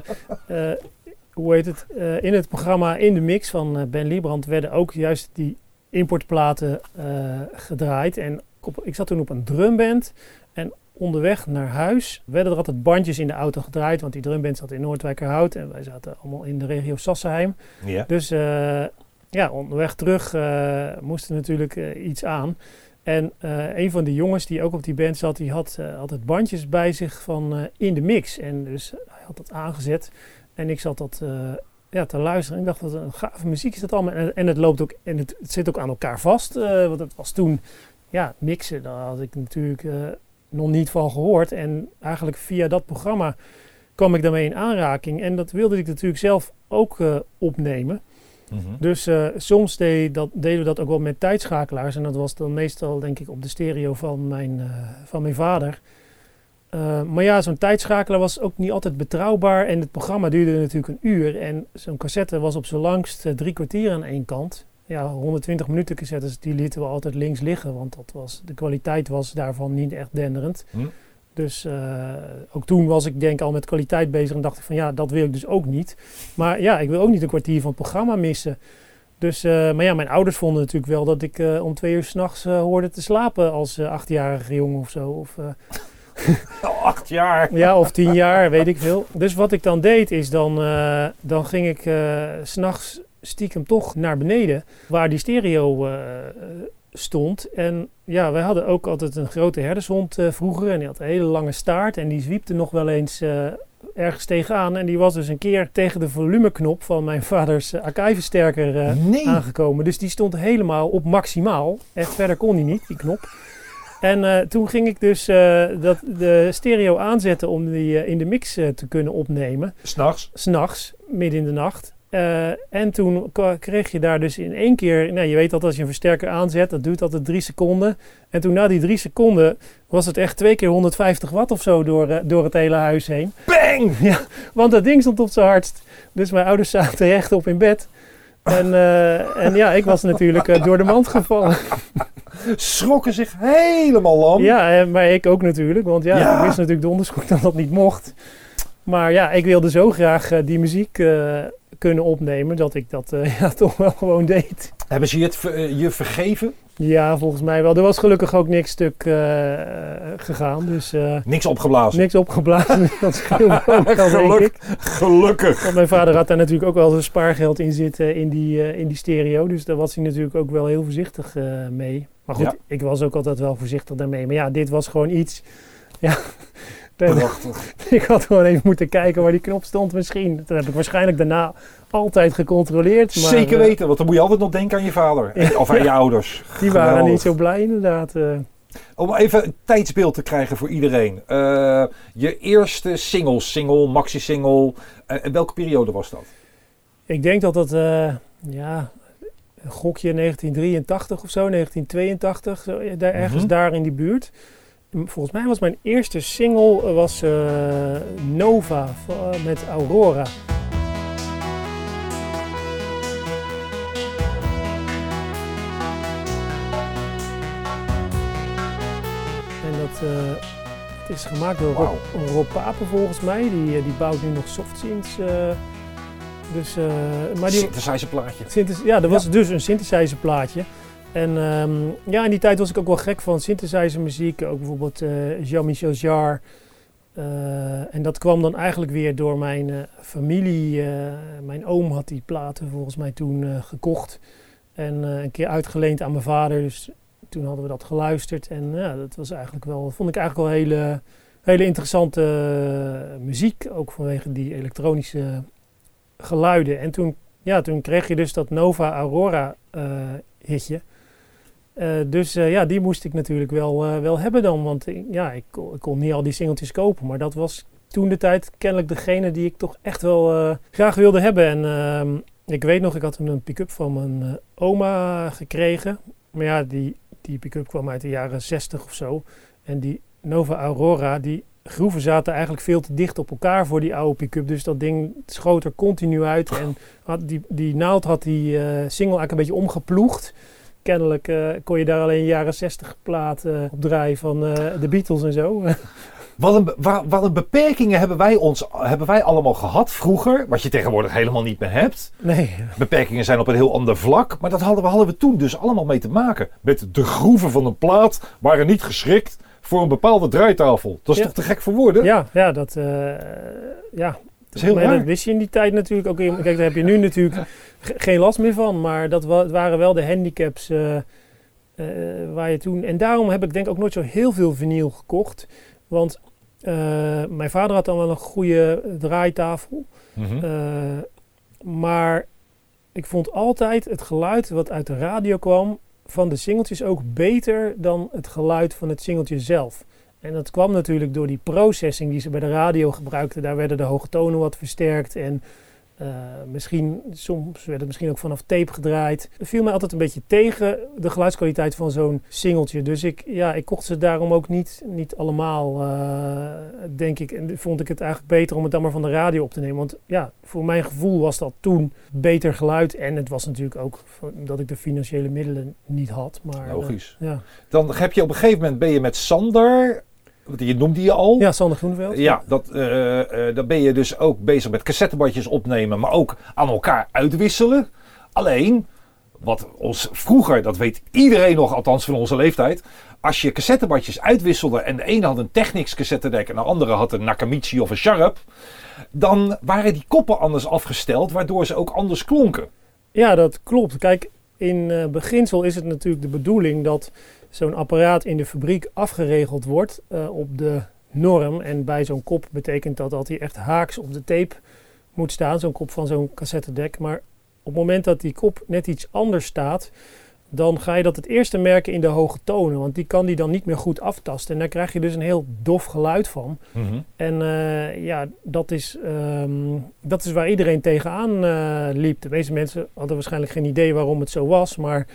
hoe heet het? Eh, in het programma In de Mix van eh, Ben Liebrand werden ook juist die importplaten eh, gedraaid. En op- ik zat toen op een drumband. En onderweg naar huis werden er altijd bandjes in de auto gedraaid. Want die drumband zat in Noordwijkerhout. En wij zaten allemaal in de regio Sassenheim. Ja. Dus ja, onderweg terug moest er natuurlijk iets aan. En een van die jongens die ook op die band zat, die had altijd bandjes bij zich van in de mix. En dus hij had dat aangezet. En ik zat dat eh, ja, te luisteren. En ik dacht, wat een gave muziek is dat allemaal. En, en het loopt ook, en het, het zit ook aan elkaar vast. eh, want het was toen, ja, mixen, daar had ik natuurlijk eh, nog niet van gehoord. En eigenlijk via dat programma kwam ik daarmee in aanraking. En dat wilde ik natuurlijk zelf ook opnemen. Mhm. Dus soms deed dat, deden we dat ook wel met tijdschakelaars. En dat was dan meestal, denk ik, op de stereo van mijn, van mijn vader. Eh, maar ja, zo'n tijdschakelaar was ook niet altijd betrouwbaar. En het programma duurde natuurlijk een uur. En zo'n cassette was op zijn langst eh, drie kwartier aan één kant. Ja, 120 minuten cassettes, die lieten we altijd links liggen. Want dat was, de kwaliteit was daarvan niet echt denderend. Hm. Dus eh, ook toen was ik denk al met kwaliteit bezig en dacht ik van ja, dat wil ik dus ook niet. Maar ja, ik wil ook niet een kwartier van het programma missen. Dus, maar ja, mijn ouders vonden natuurlijk wel dat ik om twee uur s'nachts nachts hoorde te slapen als achtjarige jongen of zo. Of, acht jaar. ja, of tien jaar, weet ik veel. Dus wat ik dan deed is dan, eh, dan ging ik eh, s s'nachts stiekem toch naar beneden, waar die stereo eh, stond. En ja, wij hadden ook altijd een grote herdershond eh, vroeger en die had een hele lange staart en die zwiepte nog wel eens eh, ergens tegenaan. En die was dus een keer tegen de volumeknop van mijn vaders uh, eh, Nee. aangekomen. Dus die stond helemaal op maximaal. Echt verder kon die niet, die knop. En eh, toen ging ik dus eh, dat, de stereo aanzetten om die eh, in de mix te kunnen opnemen. S'nachts. S'nachts, midden in de nacht. En toen kreeg je daar dus in één keer... Nou, je weet dat als je een versterker aanzet, dat duurt altijd drie seconden. En toen na die drie seconden was het echt twee keer 150 watt of zo door, door het hele huis heen. Bang! Ja, want dat ding stond op zijn hardst. Dus mijn ouders zaten rechtop in bed. En, eh, en ja, ik was natuurlijk eh, door de mand gevallen. Schrokken zich helemaal lam. Ja, eh, maar ik ook natuurlijk. Want ja, Ja. ik wist natuurlijk donders goed dat dat niet mocht. Maar ja, ik wilde zo graag die muziek kunnen opnemen dat ik dat eh, ja, toch wel gewoon deed. Hebben ze je het eh, je vergeven? Ja, volgens mij wel. Er was gelukkig ook niks stuk eh, gegaan. Dus Niks opgeblazen. niks opgeblazen. dat scheelde ook wel, denk Geluk. Gelukkig. Want mijn vader had daar natuurlijk ook wel zijn spaargeld in zitten in die, in die stereo. Dus daar was hij natuurlijk ook wel heel voorzichtig mee. Maar goed, Ja. ik was ook altijd wel voorzichtig daarmee. Maar ja, dit was gewoon iets. Ja, Prachtig. ik had gewoon even moeten kijken waar die knop stond misschien. Dat heb ik waarschijnlijk daarna altijd gecontroleerd. Maar, Zeker eh, weten, want dan moet je altijd nog denken aan je vader. Of aan je ouders. die waren Geweldig. niet zo blij inderdaad. eh. Om even een tijdsbeeld te krijgen voor iedereen. Eh, je eerste single, single, maxi-single. in welke periode was dat? ik denk dat dat, ja, een gokje 1983 of zo, 1982. Zo, daar, ergens Mhm. daar in die buurt. Volgens mij was mijn eerste single eh, was, eh, Nova van- met Aurora. En dat eh, het is gemaakt door Rob, Rob Papen volgens mij. Die, eh, die bouwt nu nog softsynths. eh dus, eh, maar die, Synthesizer plaatje. Synthes- ja, dat was dus een synthesizer plaatje. En ehm, ja, in die tijd was ik ook wel gek van synthesizer muziek. Ook bijvoorbeeld eh, Jean-Michel Jarre. Eh, en dat kwam dan eigenlijk weer door mijn eh, familie. mijn oom had die platen volgens mij toen gekocht. En een keer uitgeleend aan mijn vader. Dus toen hadden we dat geluisterd. En ja, dat was eigenlijk wel, vond ik eigenlijk wel hele, hele interessante muziek. Ook vanwege die elektronische geluiden. En toen ja, toen kreeg je dus dat Nova Aurora hitje. Eh, dus eh, ja, die moest ik natuurlijk wel, eh, wel hebben dan. Want ja, ik, kon- ik kon niet al die singeltjes kopen. Maar dat was toen de tijd kennelijk degene die ik toch echt wel graag wilde hebben. En ehm, ik weet nog, ik had een pick-up van mijn oma gekregen. Maar ja, die, die pick-up kwam uit de jaren 60 of zo. En die Nova Aurora, die groeven zaten eigenlijk veel te dicht op elkaar voor die oude pick-up. Dus dat ding schoot er continu uit. En had die, die naald had die single eigenlijk een beetje omgeploegd. Kennelijk eh, kon je daar alleen jaren 60 plaat eh, op draaien van eh, de Beatles en zo. Wat een, be- wa- wat een beperkingen hebben wij, ons, hebben wij allemaal gehad vroeger. Wat je tegenwoordig helemaal niet meer hebt. nee, Beperkingen zijn op een heel ander vlak. Maar dat hadden we, hadden we toen dus allemaal mee te maken. Met de groeven van een plaat waren niet geschikt voor een bepaalde draaitafel. Dat is Ja. toch te gek voor woorden? ja, ja, dat, eh, ja. Is heel maar raar. dat wist je in die tijd natuurlijk ook. Kijk, daar heb je nu natuurlijk ge- geen last meer van. Maar dat wa- waren wel de handicaps eh, eh, waar je toen... En daarom heb ik denk ik ook nooit zo heel veel vinyl gekocht. Want eh, mijn vader had dan wel een goede draaitafel. Mhm. Maar ik vond altijd het geluid wat uit de radio kwam van de singeltjes ook beter dan het geluid van het singeltje zelf. En dat kwam natuurlijk door die processing die ze bij de radio gebruikten. Daar werden de hoge tonen wat versterkt en eh, misschien, soms werd het misschien ook vanaf tape gedraaid. Het viel mij altijd een beetje tegen de geluidskwaliteit van zo'n singeltje. Dus ik, ja, ik kocht ze daarom ook niet, niet allemaal, eh, denk ik. En vond ik het eigenlijk beter om het dan maar van de radio op te nemen. Want ja, voor mijn gevoel was dat toen beter geluid. En het was natuurlijk ook dat ik de financiële middelen niet had. Maar, eh, Logisch. ja. Dan heb je op een gegeven moment ben je met Sander. Je noemde je al. ja, Sander Groeneveld. Ja, dat, eh, dan ben je dus ook bezig met cassettebandjes opnemen, maar ook aan elkaar uitwisselen. Alleen, wat ons vroeger, dat weet iedereen nog, althans van onze leeftijd. Als je cassettebandjes uitwisselde en de ene had een Technics cassettedek en de andere had een Nakamichi of een Sharp. Dan waren die koppen anders afgesteld, waardoor ze ook anders klonken. Ja, dat klopt. Kijk, in eh, beginsel is het natuurlijk de bedoeling dat zo'n apparaat in de fabriek afgeregeld wordt eh, op de norm. En bij zo'n kop betekent dat dat hij echt haaks op de tape moet staan, zo'n kop van zo'n cassettedek. Maar op het moment dat die kop net iets anders staat, dan ga je dat het eerste merken in de hoge tonen. Want die kan die dan niet meer goed aftasten. En daar krijg je dus een heel dof geluid van. Mhm. En eh, ja, dat is, ehm, dat is waar iedereen tegenaan eh, liep. De meeste mensen hadden waarschijnlijk geen idee waarom het zo was. Maar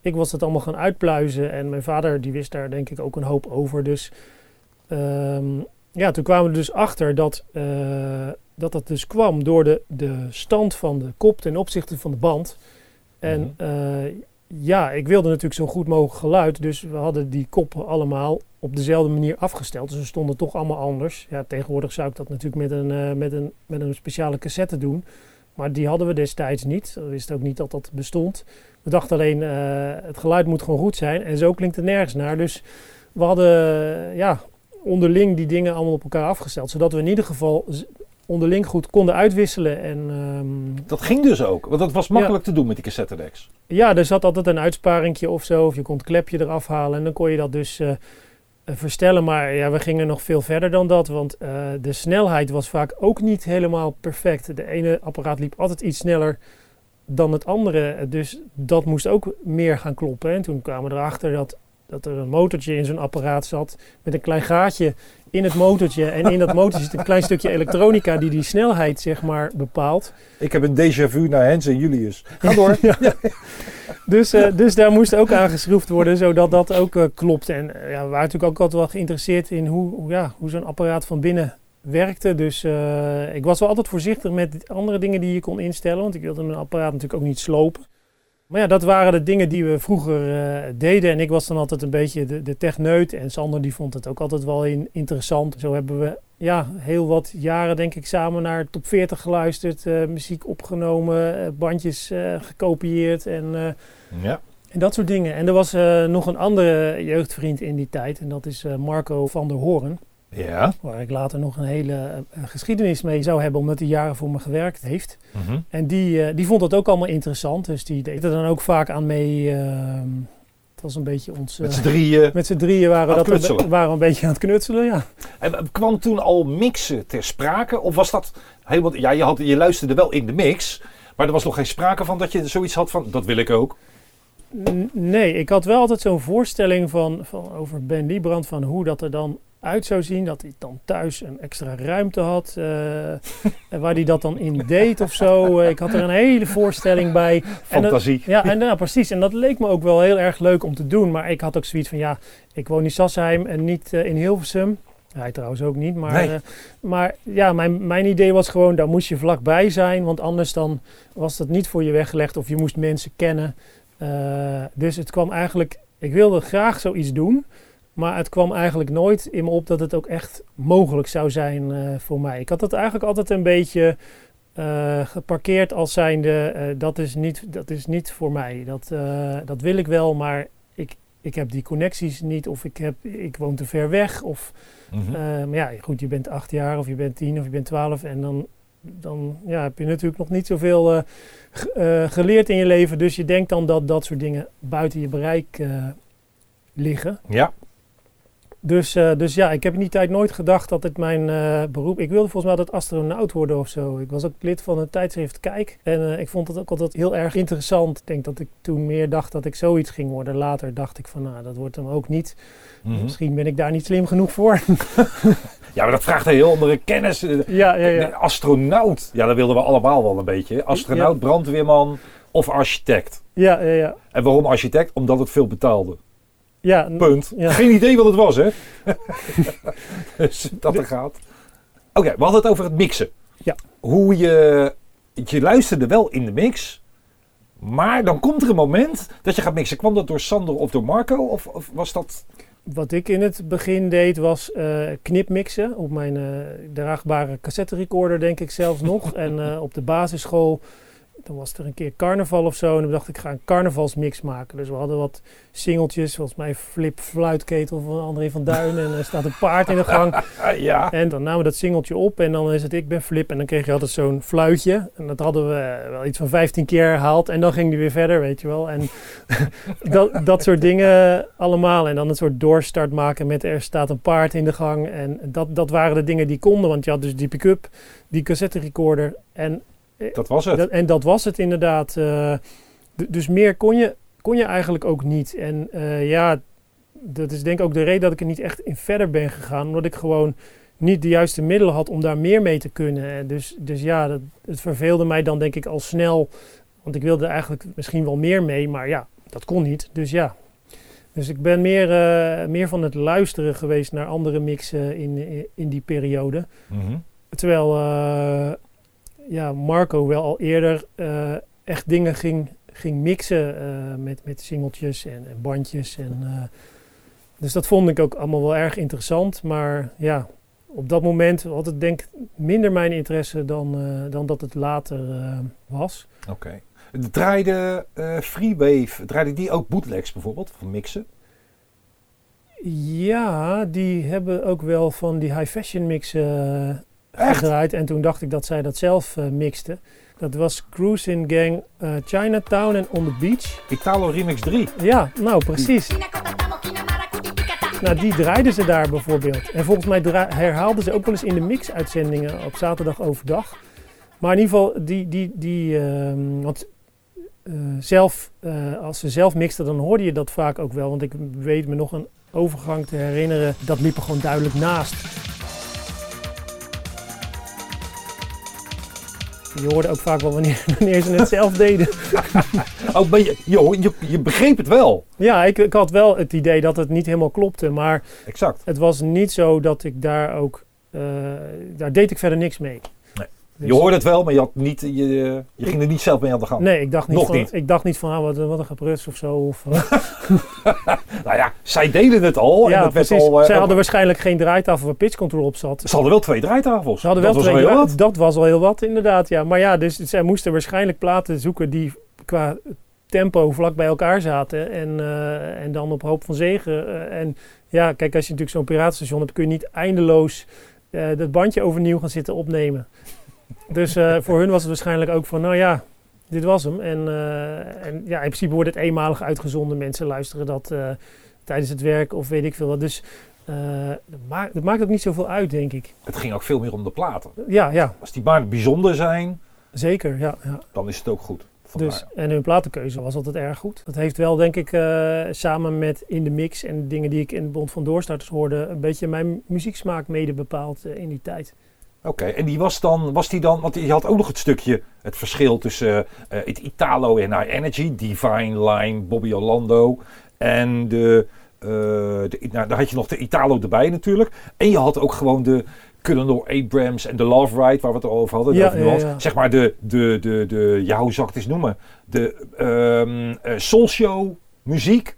ik was het allemaal gaan uitpluizen. En mijn vader die wist daar denk ik ook een hoop over. Dus ehm, ja, toen kwamen we dus achter dat, eh, dat dat dus kwam door de, de stand van de kop ten opzichte van de band. En eh, ja, ik wilde natuurlijk zo goed mogelijk geluid. Dus we hadden die koppen allemaal op dezelfde manier afgesteld. Dus ze stonden toch allemaal anders. Ja, tegenwoordig zou ik dat natuurlijk met een, eh, met een, met een speciale cassette doen. Maar die hadden we destijds niet. We wisten ook niet dat dat bestond. We dachten alleen, eh, het geluid moet gewoon goed zijn. En zo klinkt het nergens naar. Dus we hadden ja, onderling die dingen allemaal op elkaar afgesteld. Zodat we in ieder geval onderling goed konden uitwisselen. En ehm, Dat ging dus ook, want dat was makkelijk te doen met die cassettedeks. ja, er zat altijd een uitsparingje of zo. Of je kon het klepje eraf halen. En dan kon je dat dus eh, eh, verstellen. Maar ja, we gingen nog veel verder dan dat. Want eh, de snelheid was vaak ook niet helemaal perfect. De ene apparaat liep altijd iets sneller dan het andere. Dus dat moest ook meer gaan kloppen. En toen kwamen we erachter dat, dat er een motortje in zo'n apparaat zat. Met een klein gaatje in het motortje. En in dat motortje zit een klein stukje elektronica die die snelheid zeg maar bepaalt. Ik heb een déjà vu naar Hens en Julius. Ga door. Ja. Dus, eh, dus daar moest ook aan geschroefd worden, zodat dat ook eh, klopt. En eh, ja, we waren natuurlijk ook altijd wel geïnteresseerd in hoe, hoe, ja, hoe zo'n apparaat van binnen werkte. Dus ik was wel altijd voorzichtig met andere dingen die je kon instellen, want ik wilde mijn apparaat natuurlijk ook niet slopen. Maar ja, dat waren de dingen die we vroeger eh, deden. En ik was dan altijd een beetje de, de techneut. En Sander die vond het ook altijd wel in, interessant. Zo hebben we ja, heel wat jaren denk ik samen naar top 40 geluisterd. eh, muziek opgenomen, eh, bandjes gekopieerd en, Ja. en dat soort dingen. En er was nog een andere jeugdvriend in die tijd. En dat is Marco van der Hoorn. Ja. Waar ik later nog een hele eh, geschiedenis mee zou hebben. Omdat hij jaren voor me gewerkt heeft. Mhm. En die, eh, die vond dat ook allemaal interessant. Dus die deed er dan ook vaak aan mee. ehm, het was een beetje ons... Met eh, z'n drieën. met z'n drieën waren, dat knutselen. waren we een beetje aan het knutselen, ja. En kwam toen al mixen ter sprake? Of was dat helemaal... Ja, je, had, je luisterde wel in de mix. Maar er was nog geen sprake van dat je zoiets had van... Dat wil ik ook. Nee, ik had wel altijd zo'n voorstelling van, van over Ben Liebrand van hoe dat er dan uit zou zien. Dat hij dan thuis een extra ruimte had. eh, en waar hij dat dan in deed of zo. Eh, ik had er een hele voorstelling bij. En dat- Fantasie. ja, en, ja, precies. En dat leek me ook wel heel erg leuk om te doen. Maar ik had ook zoiets van, ja, ik woon in Sassheim en niet eh, in Hilversum. Hij trouwens ook niet. Maar, Nee. maar ja, mijn, mijn idee was gewoon, daar moest je vlakbij zijn. Want anders dan was dat niet voor je weggelegd of je moest mensen kennen. Dus het kwam eigenlijk, ik wilde graag zoiets doen. Maar het kwam eigenlijk nooit in me op dat het ook echt mogelijk zou zijn eh, voor mij. Ik had het eigenlijk altijd een beetje eh, geparkeerd als zijnde, eh, dat, is niet, dat is niet voor mij. Dat, dat wil ik wel, maar ik, ik heb die connecties niet of ik, heb, ik woon te ver weg. Of, Mhm. maar ja, goed, je bent acht jaar of je bent tien of je bent twaalf en dan, dan ja, heb je natuurlijk nog niet zoveel ge- geleerd in je leven. Dus je denkt dan dat dat soort dingen buiten je bereik liggen. Ja. Dus, eh, dus ja, ik heb in die tijd nooit gedacht dat het mijn eh, beroep... Ik wilde volgens mij altijd astronaut worden of zo. Ik was ook lid van een tijdschrift Kijk. En eh, ik vond het ook altijd heel erg interessant. Ik denk dat ik toen meer dacht dat ik zoiets ging worden. Later dacht ik van, nou, dat wordt hem ook niet. Mhm. Misschien ben ik daar niet slim genoeg voor. Ja, maar dat vraagt een heel andere kennis. Ja, ja, ja. Astronaut. Ja, dat wilden we allemaal wel een beetje. Astronaut, brandweerman of architect. Ja, ja, ja. En waarom architect? Omdat het veel betaalde. Ja Punt. Ja. Geen idee wat het was, hè? dus dat er gaat. Oké, we hadden het over het mixen. Ja. Hoe je... Je luisterde wel in de mix. Maar dan komt er een moment dat je gaat mixen. Kwam dat door Sander of door Marco? Of, of was dat... Wat ik in het begin deed was eh, knipmixen op mijn eh, draagbare cassette recorder, denk ik zelfs nog. en eh, op de basisschool dan was er een keer carnaval of zo. En dan dacht ik, ik ga een carnavalsmix maken. Dus we hadden wat singeltjes. Volgens mij Flip Fluitketel van André van Duin. en er staat een paard in de gang. Ja. En dan namen we dat singeltje op. En dan is het ik ben Flip. En dan kreeg je altijd zo'n fluitje. En dat hadden we wel iets van 15 keer herhaald. En dan ging die weer verder, weet je wel. En dat, dat soort dingen allemaal. En dan een soort doorstart maken met er staat een paard in de gang. En dat, dat waren de dingen die konden. Want je had dus die pick-up, die cassette recorder. En Dat was het. dat, en dat was het inderdaad. eh, dus meer kon je, kon je eigenlijk ook niet. En eh, ja, dat is denk ik ook de reden dat ik er niet echt in verder ben gegaan. Omdat ik gewoon niet de juiste middelen had om daar meer mee te kunnen. En Dus, dus ja, dat, het verveelde mij dan denk ik al snel. Want ik wilde eigenlijk misschien wel meer mee. Maar ja, dat kon niet. Dus ja. Dus ik ben meer, eh, meer van het luisteren geweest naar andere mixen in, in, in die periode. Mhm. Terwijl eh, ja, Marco wel al eerder eh, echt dingen ging, ging mixen eh, met, met singeltjes en, en bandjes. En, eh, dus dat vond ik ook allemaal wel erg interessant. Maar ja, op dat moment had het denk ik minder mijn interesse dan, dan dat het later was. Oké. Draaide eh, Freewave, draaide die ook bootlegs bijvoorbeeld, van mixen? Ja, die hebben ook wel van die high fashion mix eh, Echt? gedraaid. En toen dacht ik dat zij dat zelf eh, mixten. Dat was Cruising Gang eh, Chinatown en On The Beach. Italo Remix 3. Ja, nou precies. Nou, die draaiden ze daar bijvoorbeeld. En volgens mij herhaalden ze ook wel eens in de mix-uitzendingen op zaterdag overdag. Maar in ieder geval, die, die, die ehm, want eh, zelf, als ze zelf mixten, dan hoorde je dat vaak ook wel. Want ik weet me nog een overgang te herinneren, dat liep er gewoon duidelijk naast. Je hoorde ook vaak wel wanneer, wanneer ze het zelf deden. Oh, maar je, je, je, je begreep het wel. Ja, ik, ik had wel het idee dat het niet helemaal klopte, maar Exact. het was niet zo dat ik daar ook, eh, daar deed ik verder niks mee. Dus- Je hoorde het wel, maar je, had niet, je, je ging er niet zelf mee aan de gang. Nee, ik dacht niet Nog van, niet. Ik dacht niet van, ah, wat, wat een geprus of zo. Of, eh, Nou ja, zij deden het al. en het werd al, eh, Zij hadden waarschijnlijk geen draaitafel waar pitch control op zat. Ze hadden wel twee draaitafels. Ze hadden wel dat was twee wel heel wat. Dat was al heel wat, inderdaad. Ja. Maar ja, dus zij moesten waarschijnlijk platen zoeken die qua tempo vlak bij elkaar zaten. En, eh, en dan op hoop van zegen. en ja, kijk, als je natuurlijk zo'n piratenstation hebt, kun je niet eindeloos dat bandje overnieuw gaan zitten opnemen. Dus eh, voor hun was het waarschijnlijk ook van, nou ja, dit was hem. En, eh, en ja, in principe wordt het eenmalig uitgezonden. Mensen luisteren dat eh, tijdens het werk of weet ik veel wat. Dus dat, maakt, dat maakt ook niet zoveel uit, denk ik. Het ging ook veel meer om de platen. Ja, ja, Als die maar bijzonder zijn, zeker. Ja, ja. dan is het ook goed. Vandaar. Dus, en hun platenkeuze was altijd erg goed. Dat heeft wel, denk ik, samen met in de mix en de dingen die ik in de Bond van Doorstarters hoorde, een beetje mijn muzieksmaak mede bepaald in die tijd. Oké, en die was dan, was die dan, want je had ook nog het stukje, het verschil tussen eh, het Italo en High Energy, Divine Line, Bobby Orlando en de, eh, de, nou, daar had je nog de Italo erbij natuurlijk. En je had ook gewoon de Colonel Abrams en de Love Ride, waar we het al over hadden. Ja, ja. Zeg maar de, de, de, de, ja hoe zou ik het eens noemen, de eh, soul show muziek.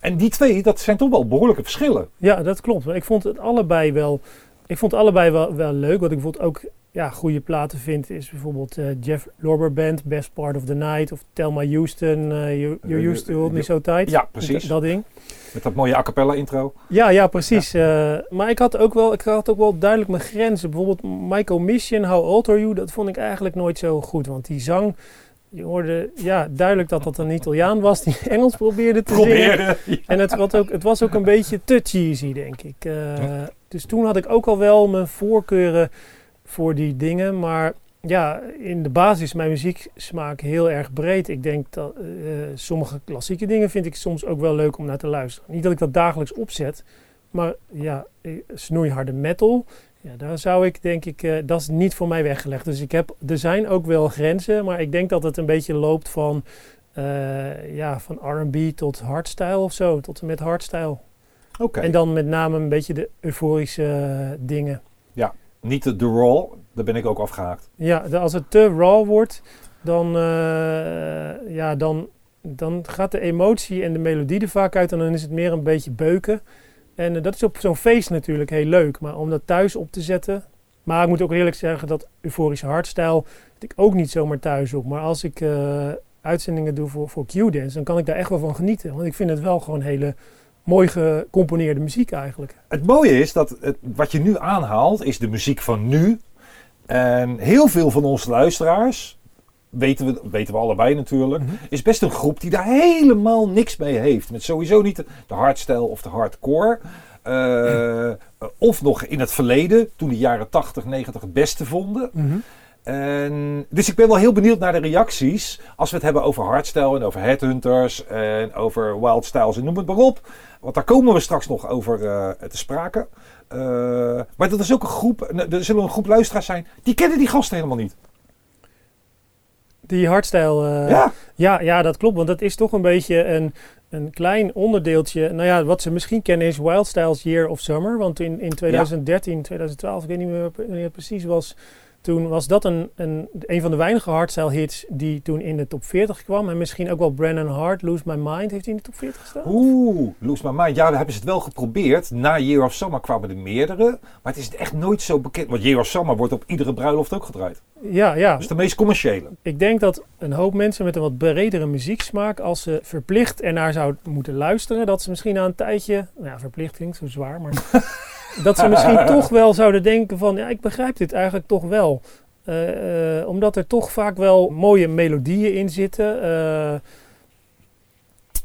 En die twee, dat zijn toch wel behoorlijke verschillen. Ja, dat klopt. Maar ik vond het allebei wel, ik vond allebei wel, wel leuk. Wat ik bijvoorbeeld ook ja, goede platen vind, is bijvoorbeeld eh, Jeff Lorber Band, Best Part of the Night, of Thelma Houston, eh, you, you Used to Hold Me So Tight. Ja, precies. Dat, dat ding. Met dat mooie a cappella intro. Ja, ja, precies. Eh, maar ik had, ook wel, ik had ook wel duidelijk mijn grenzen. Bijvoorbeeld Michael Mission, How Old Are You? Dat vond ik eigenlijk nooit zo goed. Want die zang, je hoorde ja, duidelijk dat dat een Italiaan was die Engels probeerde te zingen. Probeerde. En het, was ook, het was ook een beetje te cheesy, denk ik. Eh, Dus toen had ik ook al wel mijn voorkeuren voor die dingen. Maar ja, in de basis is mijn muzieksmaak heel erg breed. Ik denk dat eh, sommige klassieke dingen vind ik soms ook wel leuk om naar te luisteren. Niet dat ik dat dagelijks opzet, maar ja, eh, snoeiharde metal. Ja, daar zou ik denk ik, eh, dat is niet voor mij weggelegd. Dus ik heb, er zijn ook wel grenzen, maar ik denk dat het een beetje loopt van, eh, ja, van R&B tot hardstyle of zo, tot en met hardstyle. Oké. En dan met name een beetje de euforische dingen. Niet de, de raw, daar ben ik ook afgehaakt. Ja, de- als het te raw wordt, dan, eh, ja, dan, dan gaat de emotie en de melodie er vaak uit en dan is het meer een beetje beuken. En eh, dat is op zo'n feest natuurlijk heel leuk, maar om dat thuis op te zetten, Maar ik moet ook eerlijk zeggen dat euforische hardstyle ik ook niet zomaar thuis op. Maar als ik eh, uitzendingen doe voor, voor Q-Dance, dan kan ik daar echt wel van genieten. Want ik vind het wel gewoon hele mooi gecomponeerde muziek eigenlijk. Het mooie is dat het, wat je nu aanhaalt, is de muziek van nu. En heel veel van onze luisteraars, weten we, weten we allebei natuurlijk, Mhm. is best een groep die daar helemaal niks mee heeft. Met sowieso niet de, hardstyle of de hardcore. Eh, of nog in het verleden, toen de jaren 80, 90 het beste vonden. En, dus ik ben wel heel benieuwd naar de reacties als we het hebben over hardstyle en over headhunters en over wild styles en noem het maar op. Want daar komen we straks nog over eh, te sprake. Eh, maar dat is ook een groep, er zullen een groep luisteraars zijn, die kennen die gasten helemaal niet. Die hardstyle, eh, ja, Ja, ja, dat klopt. Want dat is toch een beetje een, een klein onderdeeltje. Nou ja, wat ze misschien kennen is Wild Styles Year of Summer. Want in, in 2013, 2012, ik weet niet meer wanneer het precies was. Toen was dat een, een, een van de weinige hardstyle hits die toen in de top 40 kwam. En misschien ook wel Brandon Hart, Lose My Mind, heeft hij in de top 40 gestaan? oeh, Lose My Mind. Ja, daar hebben ze het wel geprobeerd. Na Year of Summer kwamen er meerdere. Maar het is echt nooit zo bekend. Want Year of Summer wordt op iedere bruiloft ook gedraaid. Ja, ja. Dus de meest commerciële. Ik denk dat een hoop mensen met een wat bredere muzieksmaak, als ze verplicht ernaar zouden moeten luisteren, dat ze misschien na een tijdje, nou ja, verplicht klinkt zo zwaar, maar dat ze misschien toch wel zouden denken van, ja, ik begrijp dit eigenlijk toch wel. Eh, eh, omdat er toch vaak wel mooie melodieën in zitten. Eh,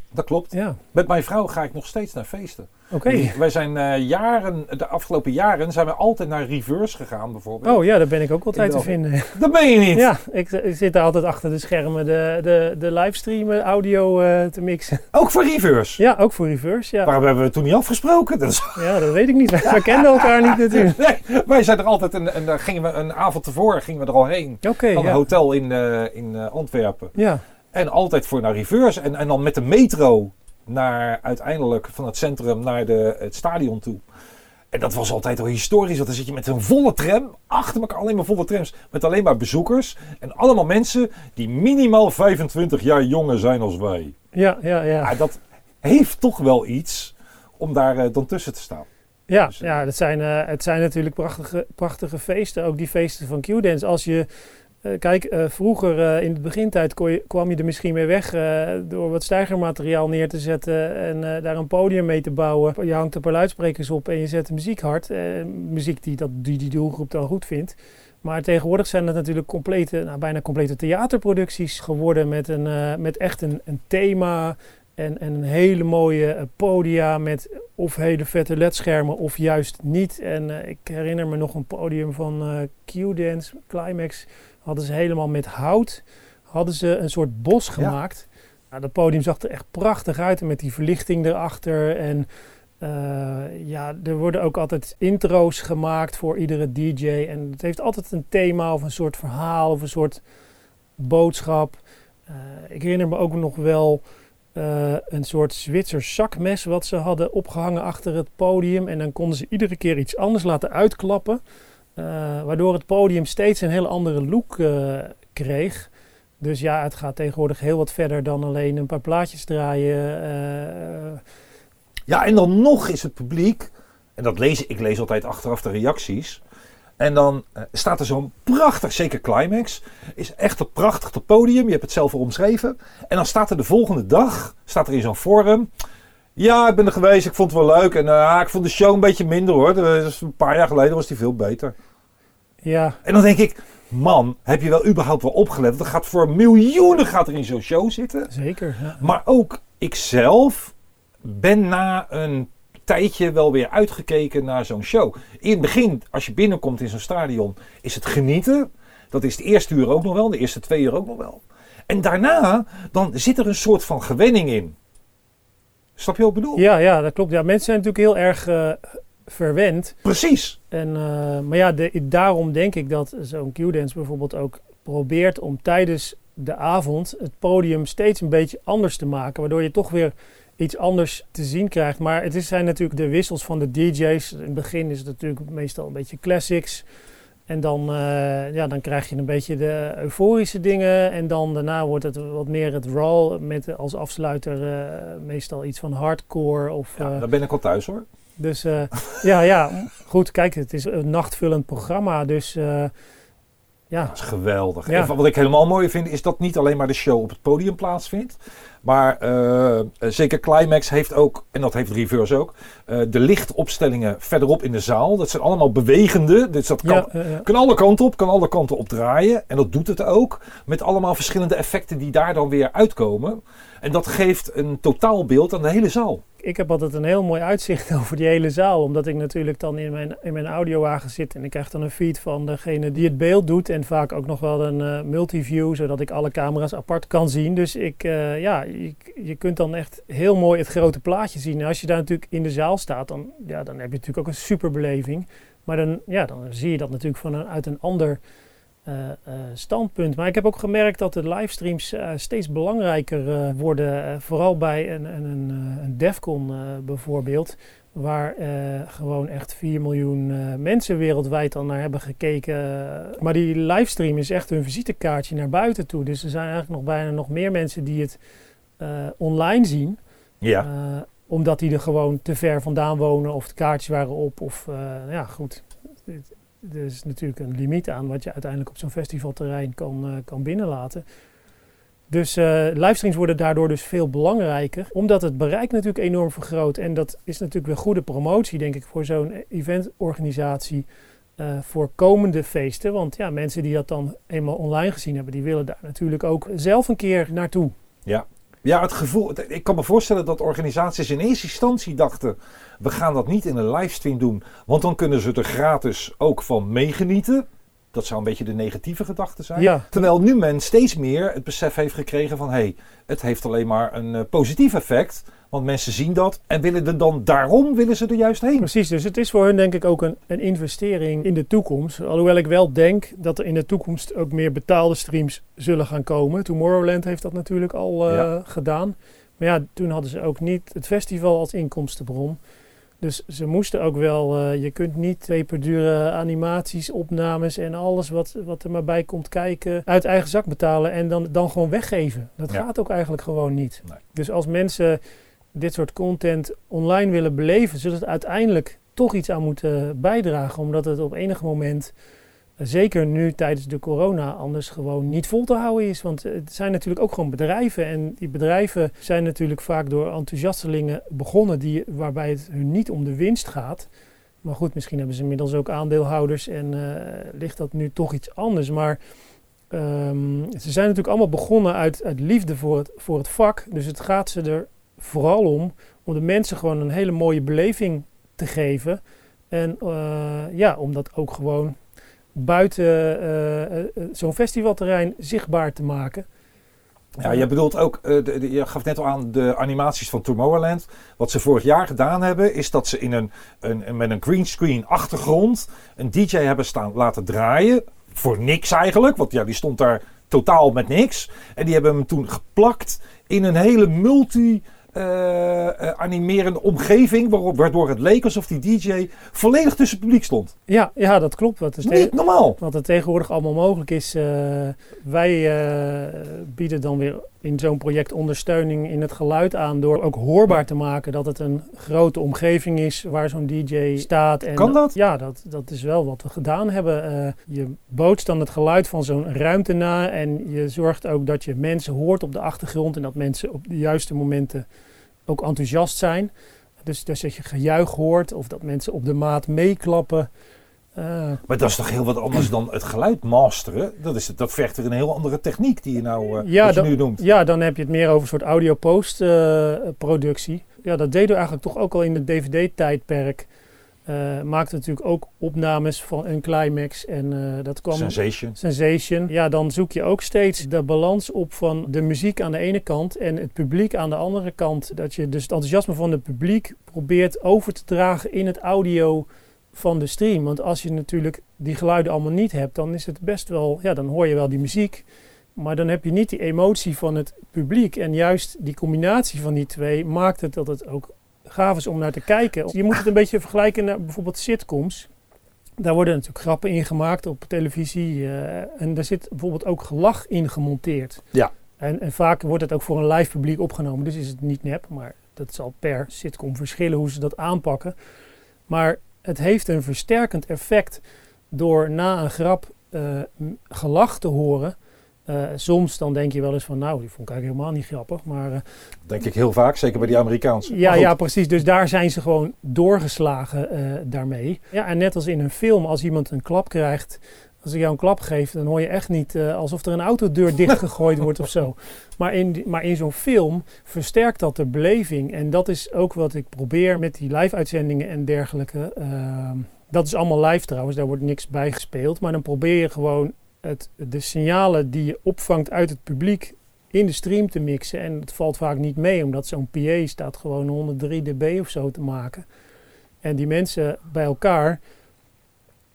Dat klopt. ja, Met mijn vrouw ga ik nog steeds naar feesten. Oké. Wij zijn eh, jaren, de afgelopen jaren zijn we altijd naar Reverse gegaan bijvoorbeeld. Oh ja, daar ben ik ook altijd te vinden. Dat ben je niet. Ja, ik, ik zit daar altijd achter de schermen de, de, de livestream audio eh, te mixen. Ook voor Reverse. Ja, ook voor reverse, ja. Waarom hebben we toen niet afgesproken? Dat is... Ja, dat weet ik niet. Wij kenden elkaar niet natuurlijk. Nee, wij zijn er altijd, en, en daar gingen we een avond tevoren gingen we er al heen. Oké, Van een hotel in, eh, in Antwerpen. Ja, En altijd voor naar Reverse. En, en dan met de metro naar uiteindelijk van het centrum naar de, het stadion toe. En dat was altijd al historisch, want dan zit je met een volle tram, achter elkaar alleen maar volle trams, met alleen maar bezoekers. En allemaal mensen die minimaal 25 jaar jonger zijn als wij. ja, ja, ja. Ja, dat heeft toch wel iets om daar eh, dan tussen te staan. Ja, Dus, eh, ja het, zijn, eh, het zijn natuurlijk prachtige, prachtige feesten. Ook die feesten van Q-Dance. Als je, kijk, eh, vroeger eh, in de begintijd kon je, kwam je er misschien mee weg eh, door wat stijgermateriaal neer te zetten en eh, daar een podium mee te bouwen. Je hangt een paar luidsprekers op en je zet de muziek hard. eh, muziek die, dat, die die doelgroep dan goed vindt. Maar tegenwoordig zijn het natuurlijk complete, nou, bijna complete theaterproducties geworden met, een, eh, met echt een, een thema en, en een hele mooie eh, podia met of hele vette ledschermen of juist niet. En eh, ik herinner me nog een podium van eh Q-Dance, Climax, hadden ze helemaal met hout, hadden ze een soort bos Ja. gemaakt. Nou, dat podium zag er echt prachtig uit en met die verlichting erachter en... eh, ja, er worden ook altijd intro's gemaakt voor iedere DJ. En het heeft altijd een thema of een soort verhaal of een soort boodschap. Eh, ik herinner me ook nog wel eh, een soort Zwitsers zakmes wat ze hadden opgehangen achter het podium. En dan konden ze iedere keer iets anders laten uitklappen. Eh, waardoor het podium steeds een hele andere look eh, kreeg. Dus ja, het gaat tegenwoordig heel wat verder dan alleen een paar plaatjes draaien. eh, Ja, en dan nog is het publiek, en dat lees ik lees altijd achteraf de reacties. En dan staat er zo'n prachtig, zeker Climax, is echt een prachtig podium. Je hebt het zelf al omschreven. En dan staat er de volgende dag, staat er in zo'n forum. Ja, ik ben er geweest, ik vond het wel leuk. En eh, ik vond de show een beetje minder hoor. Is een paar jaar geleden was die veel beter. ja, En dan denk ik, man, heb je wel überhaupt wel opgelet? Dat gaat voor miljoenen gaat er in zo'n show zitten. zeker. Ja. Maar ook ikzelf ben na een tijdje wel weer uitgekeken naar zo'n show. In het begin, als je binnenkomt in zo'n stadion, is het genieten. Dat is de eerste uur ook nog wel, de eerste twee uur ook nog wel. En daarna, dan zit er een soort van gewenning in. Snap je wat ik bedoel? Ja, ja, dat klopt. Ja, mensen zijn natuurlijk heel erg eh, verwend. Precies. En, eh, maar ja, de, daarom denk ik dat zo'n Q-dance bijvoorbeeld ook probeert om tijdens de avond het podium steeds een beetje anders te maken. Waardoor je toch weer iets anders te zien krijgt. Maar het is, zijn natuurlijk de wissels van de DJ's. In het begin is het natuurlijk meestal een beetje classics. En dan, eh, ja, dan krijg je een beetje de euforische dingen. En dan daarna wordt het wat meer het raw. Met als afsluiter eh, meestal iets van hardcore. Of, Ja, eh, daar ben ik al thuis hoor. Dus ja, ja, goed, kijk, het is een nachtvullend programma. Dus ja, Dat is geweldig. Ja. En wat ik helemaal mooi vind, is dat niet alleen maar de show op het podium plaatsvindt. Maar eh, zeker Climax heeft ook, en dat heeft Reverse ook, eh, de lichtopstellingen verderop in de zaal. Dat zijn allemaal bewegende. Dus dat kan, ja, kan alle kanten op, kan alle kanten op draaien. En dat doet het ook. Met allemaal verschillende effecten die daar dan weer uitkomen. En dat geeft een totaalbeeld aan de hele zaal. Ik heb altijd een heel mooi uitzicht over die hele zaal. Omdat ik natuurlijk dan in mijn, in mijn audiowagen zit. En ik krijg dan een feed van degene die het beeld doet. En vaak ook nog wel een eh, multiview, zodat ik alle camera's apart kan zien. Dus ik, eh, ja, je, je kunt dan echt heel mooi het grote plaatje zien. En als je daar natuurlijk in de zaal staat, dan, ja, dan heb je natuurlijk ook een superbeleving. Maar dan, ja, dan zie je dat natuurlijk vanuit een ander eh, eh, standpunt. Maar ik heb ook gemerkt dat de livestreams eh, steeds belangrijker worden. vooral bij een, een, een, een Defcon bijvoorbeeld. Waar gewoon echt 4 miljoen mensen wereldwijd al naar hebben gekeken. Maar die livestream is echt hun visitekaartje naar buiten toe. Dus er zijn eigenlijk nog bijna nog meer mensen die het online zien. Ja. Omdat die er gewoon te ver vandaan wonen of de kaartjes waren op. Of ja, goed. Er is natuurlijk een limiet aan wat je uiteindelijk op zo'n festivalterrein kan, eh, kan binnenlaten. Dus eh, livestreams worden daardoor dus veel belangrijker. Omdat het bereik natuurlijk enorm vergroot. En dat is natuurlijk weer goede promotie, denk ik, voor zo'n eventorganisatie. eh, voor komende feesten. Want ja, mensen die dat dan eenmaal online gezien hebben, die willen daar natuurlijk ook zelf een keer naartoe. Ja. Ja, het gevoel. Ik kan me voorstellen dat organisaties in eerste instantie dachten: we gaan dat niet in een livestream doen, want dan kunnen ze er gratis ook van meegenieten. Dat zou een beetje de negatieve gedachte zijn. Ja, Terwijl nu men steeds meer het besef heeft gekregen van hé, hey, het heeft alleen maar een eh, positief effect. Want mensen zien dat en willen er dan daarom willen ze er juist heen. Precies, dus het is voor hun denk ik ook een, een investering in de toekomst. Alhoewel ik wel denk dat er in de toekomst ook meer betaalde streams zullen gaan komen. Tomorrowland heeft dat natuurlijk al eh, Ja. gedaan. Maar ja, toen hadden ze ook niet het festival als inkomstenbron. Dus ze moesten ook wel, eh, je kunt niet peperdure animaties, opnames en alles wat, wat er maar bij komt kijken uit eigen zak betalen en dan, dan gewoon weggeven. Dat Ja. gaat ook eigenlijk gewoon niet. Nee. Dus als mensen dit soort content online willen beleven, zullen er uiteindelijk toch iets aan moeten bijdragen. Omdat het op enig moment, eh, zeker nu tijdens de corona, anders gewoon niet vol te houden is. Want het zijn natuurlijk ook gewoon bedrijven. En die bedrijven zijn natuurlijk vaak door enthousiastelingen begonnen, die, waarbij het hun niet om de winst gaat. Maar goed, misschien hebben ze inmiddels ook aandeelhouders en eh, ligt dat nu toch iets anders. Maar ehm, ze zijn natuurlijk allemaal begonnen uit, uit liefde voor het, voor het vak. Dus het gaat ze er vooral om om de mensen gewoon een hele mooie beleving te geven. En eh, ja, om dat ook gewoon buiten eh, eh, zo'n festivalterrein zichtbaar te maken. Ja, je bedoelt ook, je gaf net al aan de animaties van Tomorrowland. Wat ze vorig jaar gedaan hebben, is dat ze in een, een- met een greenscreen achtergrond een DJ hebben staan laten draaien. Voor niks eigenlijk, want ja, die stond daar totaal met niks. En die hebben hem toen geplakt in een hele multi. Eh, animerende omgeving, waarop, waardoor het leek alsof die DJ volledig tussen het publiek stond. Ja, ja dat klopt. Wat is Niet normaal. Wat er tegenwoordig allemaal mogelijk is. eh, wij bieden dan weer in zo'n project ondersteuning in het geluid aan. Door ook hoorbaar te maken dat het een grote omgeving is waar zo'n DJ staat. En Kan dat? Ja, dat, dat is wel wat we gedaan hebben. Eh, je bootst dan het geluid van zo'n ruimte na. En je zorgt ook dat je mensen hoort op de achtergrond. En dat mensen op de juiste momenten ook enthousiast zijn. Dus, dus dat je gejuich hoort of dat mensen op de maat meeklappen. Eh, Maar dat is toch heel wat anders dan het geluid masteren? Dat, is, dat vergt weer een heel andere techniek die je nou Ja, wat je nu noemt. Ja, dan heb je het meer over een soort audio-post eh, productie. Ja, dat deden we eigenlijk toch ook al in het DVD-tijdperk. Maakte natuurlijk ook opnames van een climax en dat kwam... Sensation. Sensation. Ja, dan zoek je ook steeds de balans op van de muziek aan de ene kant en het publiek aan de andere kant. Dat je dus het enthousiasme van het publiek probeert over te dragen in het audio van de stream. Want als je natuurlijk die geluiden allemaal niet hebt, dan is het best wel, ja, dan hoor je wel die muziek. Maar dan heb je niet die emotie van het publiek. En juist die combinatie van die twee maakt het dat het ook gaaf is om naar te kijken. Je moet het een beetje vergelijken naar bijvoorbeeld sitcoms. Daar worden natuurlijk grappen in gemaakt op televisie. eh, en daar zit bijvoorbeeld ook gelach in gemonteerd. Ja. En, en vaak wordt het ook voor een live publiek opgenomen. Dus is het niet nep. Maar dat zal per sitcom verschillen hoe ze dat aanpakken. Maar het heeft een versterkend effect door na een grap m- gelach te horen. Eh, soms dan denk je wel eens van, nou, die vond ik eigenlijk helemaal niet grappig. Maar eh, Denk ik heel vaak, zeker bij die Amerikaanse. ja, ja, precies. Dus daar zijn ze gewoon doorgeslagen daarmee. Ja, en net als in een film, als iemand een klap krijgt, als ik jou een klap geef, dan hoor je echt niet eh, alsof er een autodeur dichtgegooid wordt of zo. Maar in, maar in zo'n film versterkt dat de beleving. En dat is ook wat ik probeer met die live-uitzendingen en dergelijke. Ehm, dat is allemaal live trouwens, daar wordt niks bij gespeeld. Maar dan probeer je gewoon het, de signalen die je opvangt uit het publiek in de stream te mixen. En het valt vaak niet mee, omdat zo'n PA staat gewoon 103 dB of zo te maken. En die mensen bij elkaar,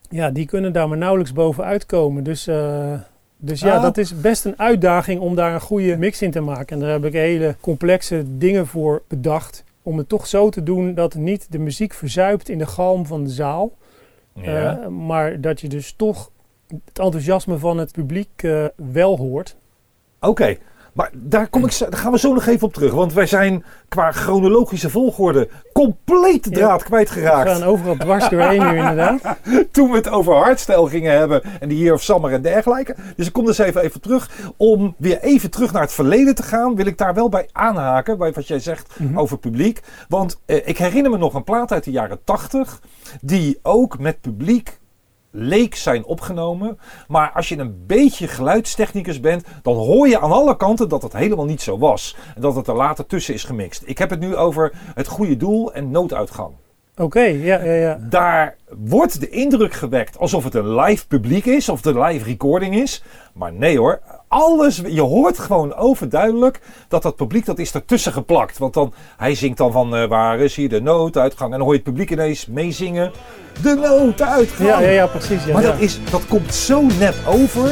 ja, die kunnen daar maar nauwelijks bovenuit komen. Dus, eh, dus ja, Ah. dat is best een uitdaging om daar een goede mix in te maken. En daar heb ik hele complexe dingen voor bedacht. Om het toch zo te doen dat niet de muziek verzuipt in de galm van de zaal. Ja. Eh, maar dat je dus toch het enthousiasme van het publiek eh, wel hoort. Oké, maar daar, kom ik, daar gaan we zo nog even op terug. Want wij zijn qua chronologische volgorde compleet de Ja. draad We kwijtgeraakt. gaan overal dwars doorheen nu inderdaad. Toen we het over hardstyle gingen hebben en die Year of Summer en dergelijke. Dus ik kom dus even, even terug. Om weer even terug naar het verleden te gaan, wil ik daar wel bij aanhaken. Bij wat jij zegt Mhm. over publiek. Want eh, ik herinner me nog een plaat uit de jaren 80. Die ook met publiek leek zijn opgenomen. Maar als je een beetje geluidstechnicus bent, dan hoor je aan alle kanten dat het helemaal niet zo was. En dat het er later tussen is gemixt. Ik heb het nu over het goede doel en nooduitgang. Oké, ja, ja, ja. Daar wordt de indruk gewekt alsof het een live publiek is, of een live recording is. Maar nee hoor, alles, je hoort gewoon overduidelijk dat dat publiek dat is ertussen geplakt. Want dan, hij zingt dan van eh, waar is hier de nooduitgang? En dan hoor je het publiek ineens meezingen. De nooduitgang! Ja, ja, ja, precies. Ja, Maar ja. dat, is, dat komt zo net over.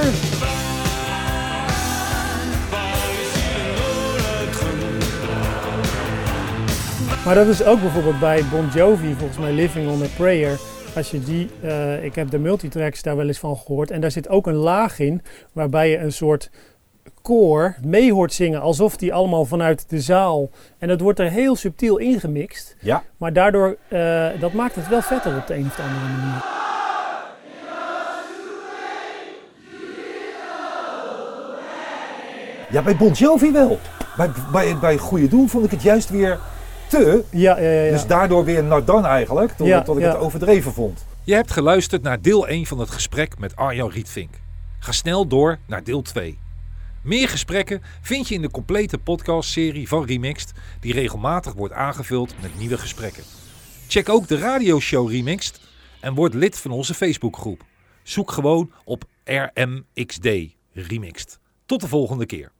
Maar dat is ook bijvoorbeeld bij Bon Jovi, volgens mij Living on a Prayer. Als je die, eh, ik heb de multitracks daar wel eens van gehoord. En daar zit ook een laag in waarbij je een soort koor mee hoort zingen. Alsof die allemaal vanuit de zaal. En dat wordt er heel subtiel ingemixt. Ja, Maar daardoor, eh, dat maakt het wel vetter op de een of andere manier. ja bij Bon Jovi wel. Bij, bij, bij Goede Doel vond ik het juist weer te. Ja, ja, ja. ja. Dus daardoor weer Nardan eigenlijk. Tot, Ja, tot ik ja. het overdreven vond. Je hebt geluisterd naar deel 1 van het gesprek met Arjan Rietvink. Ga snel door naar deel 2. Meer gesprekken vind je in de complete podcastserie van Remixed, die regelmatig wordt aangevuld met nieuwe gesprekken. Check ook de radioshow Remixed en word lid van onze Facebookgroep. Zoek gewoon op RMXD Remixed. Tot de volgende keer.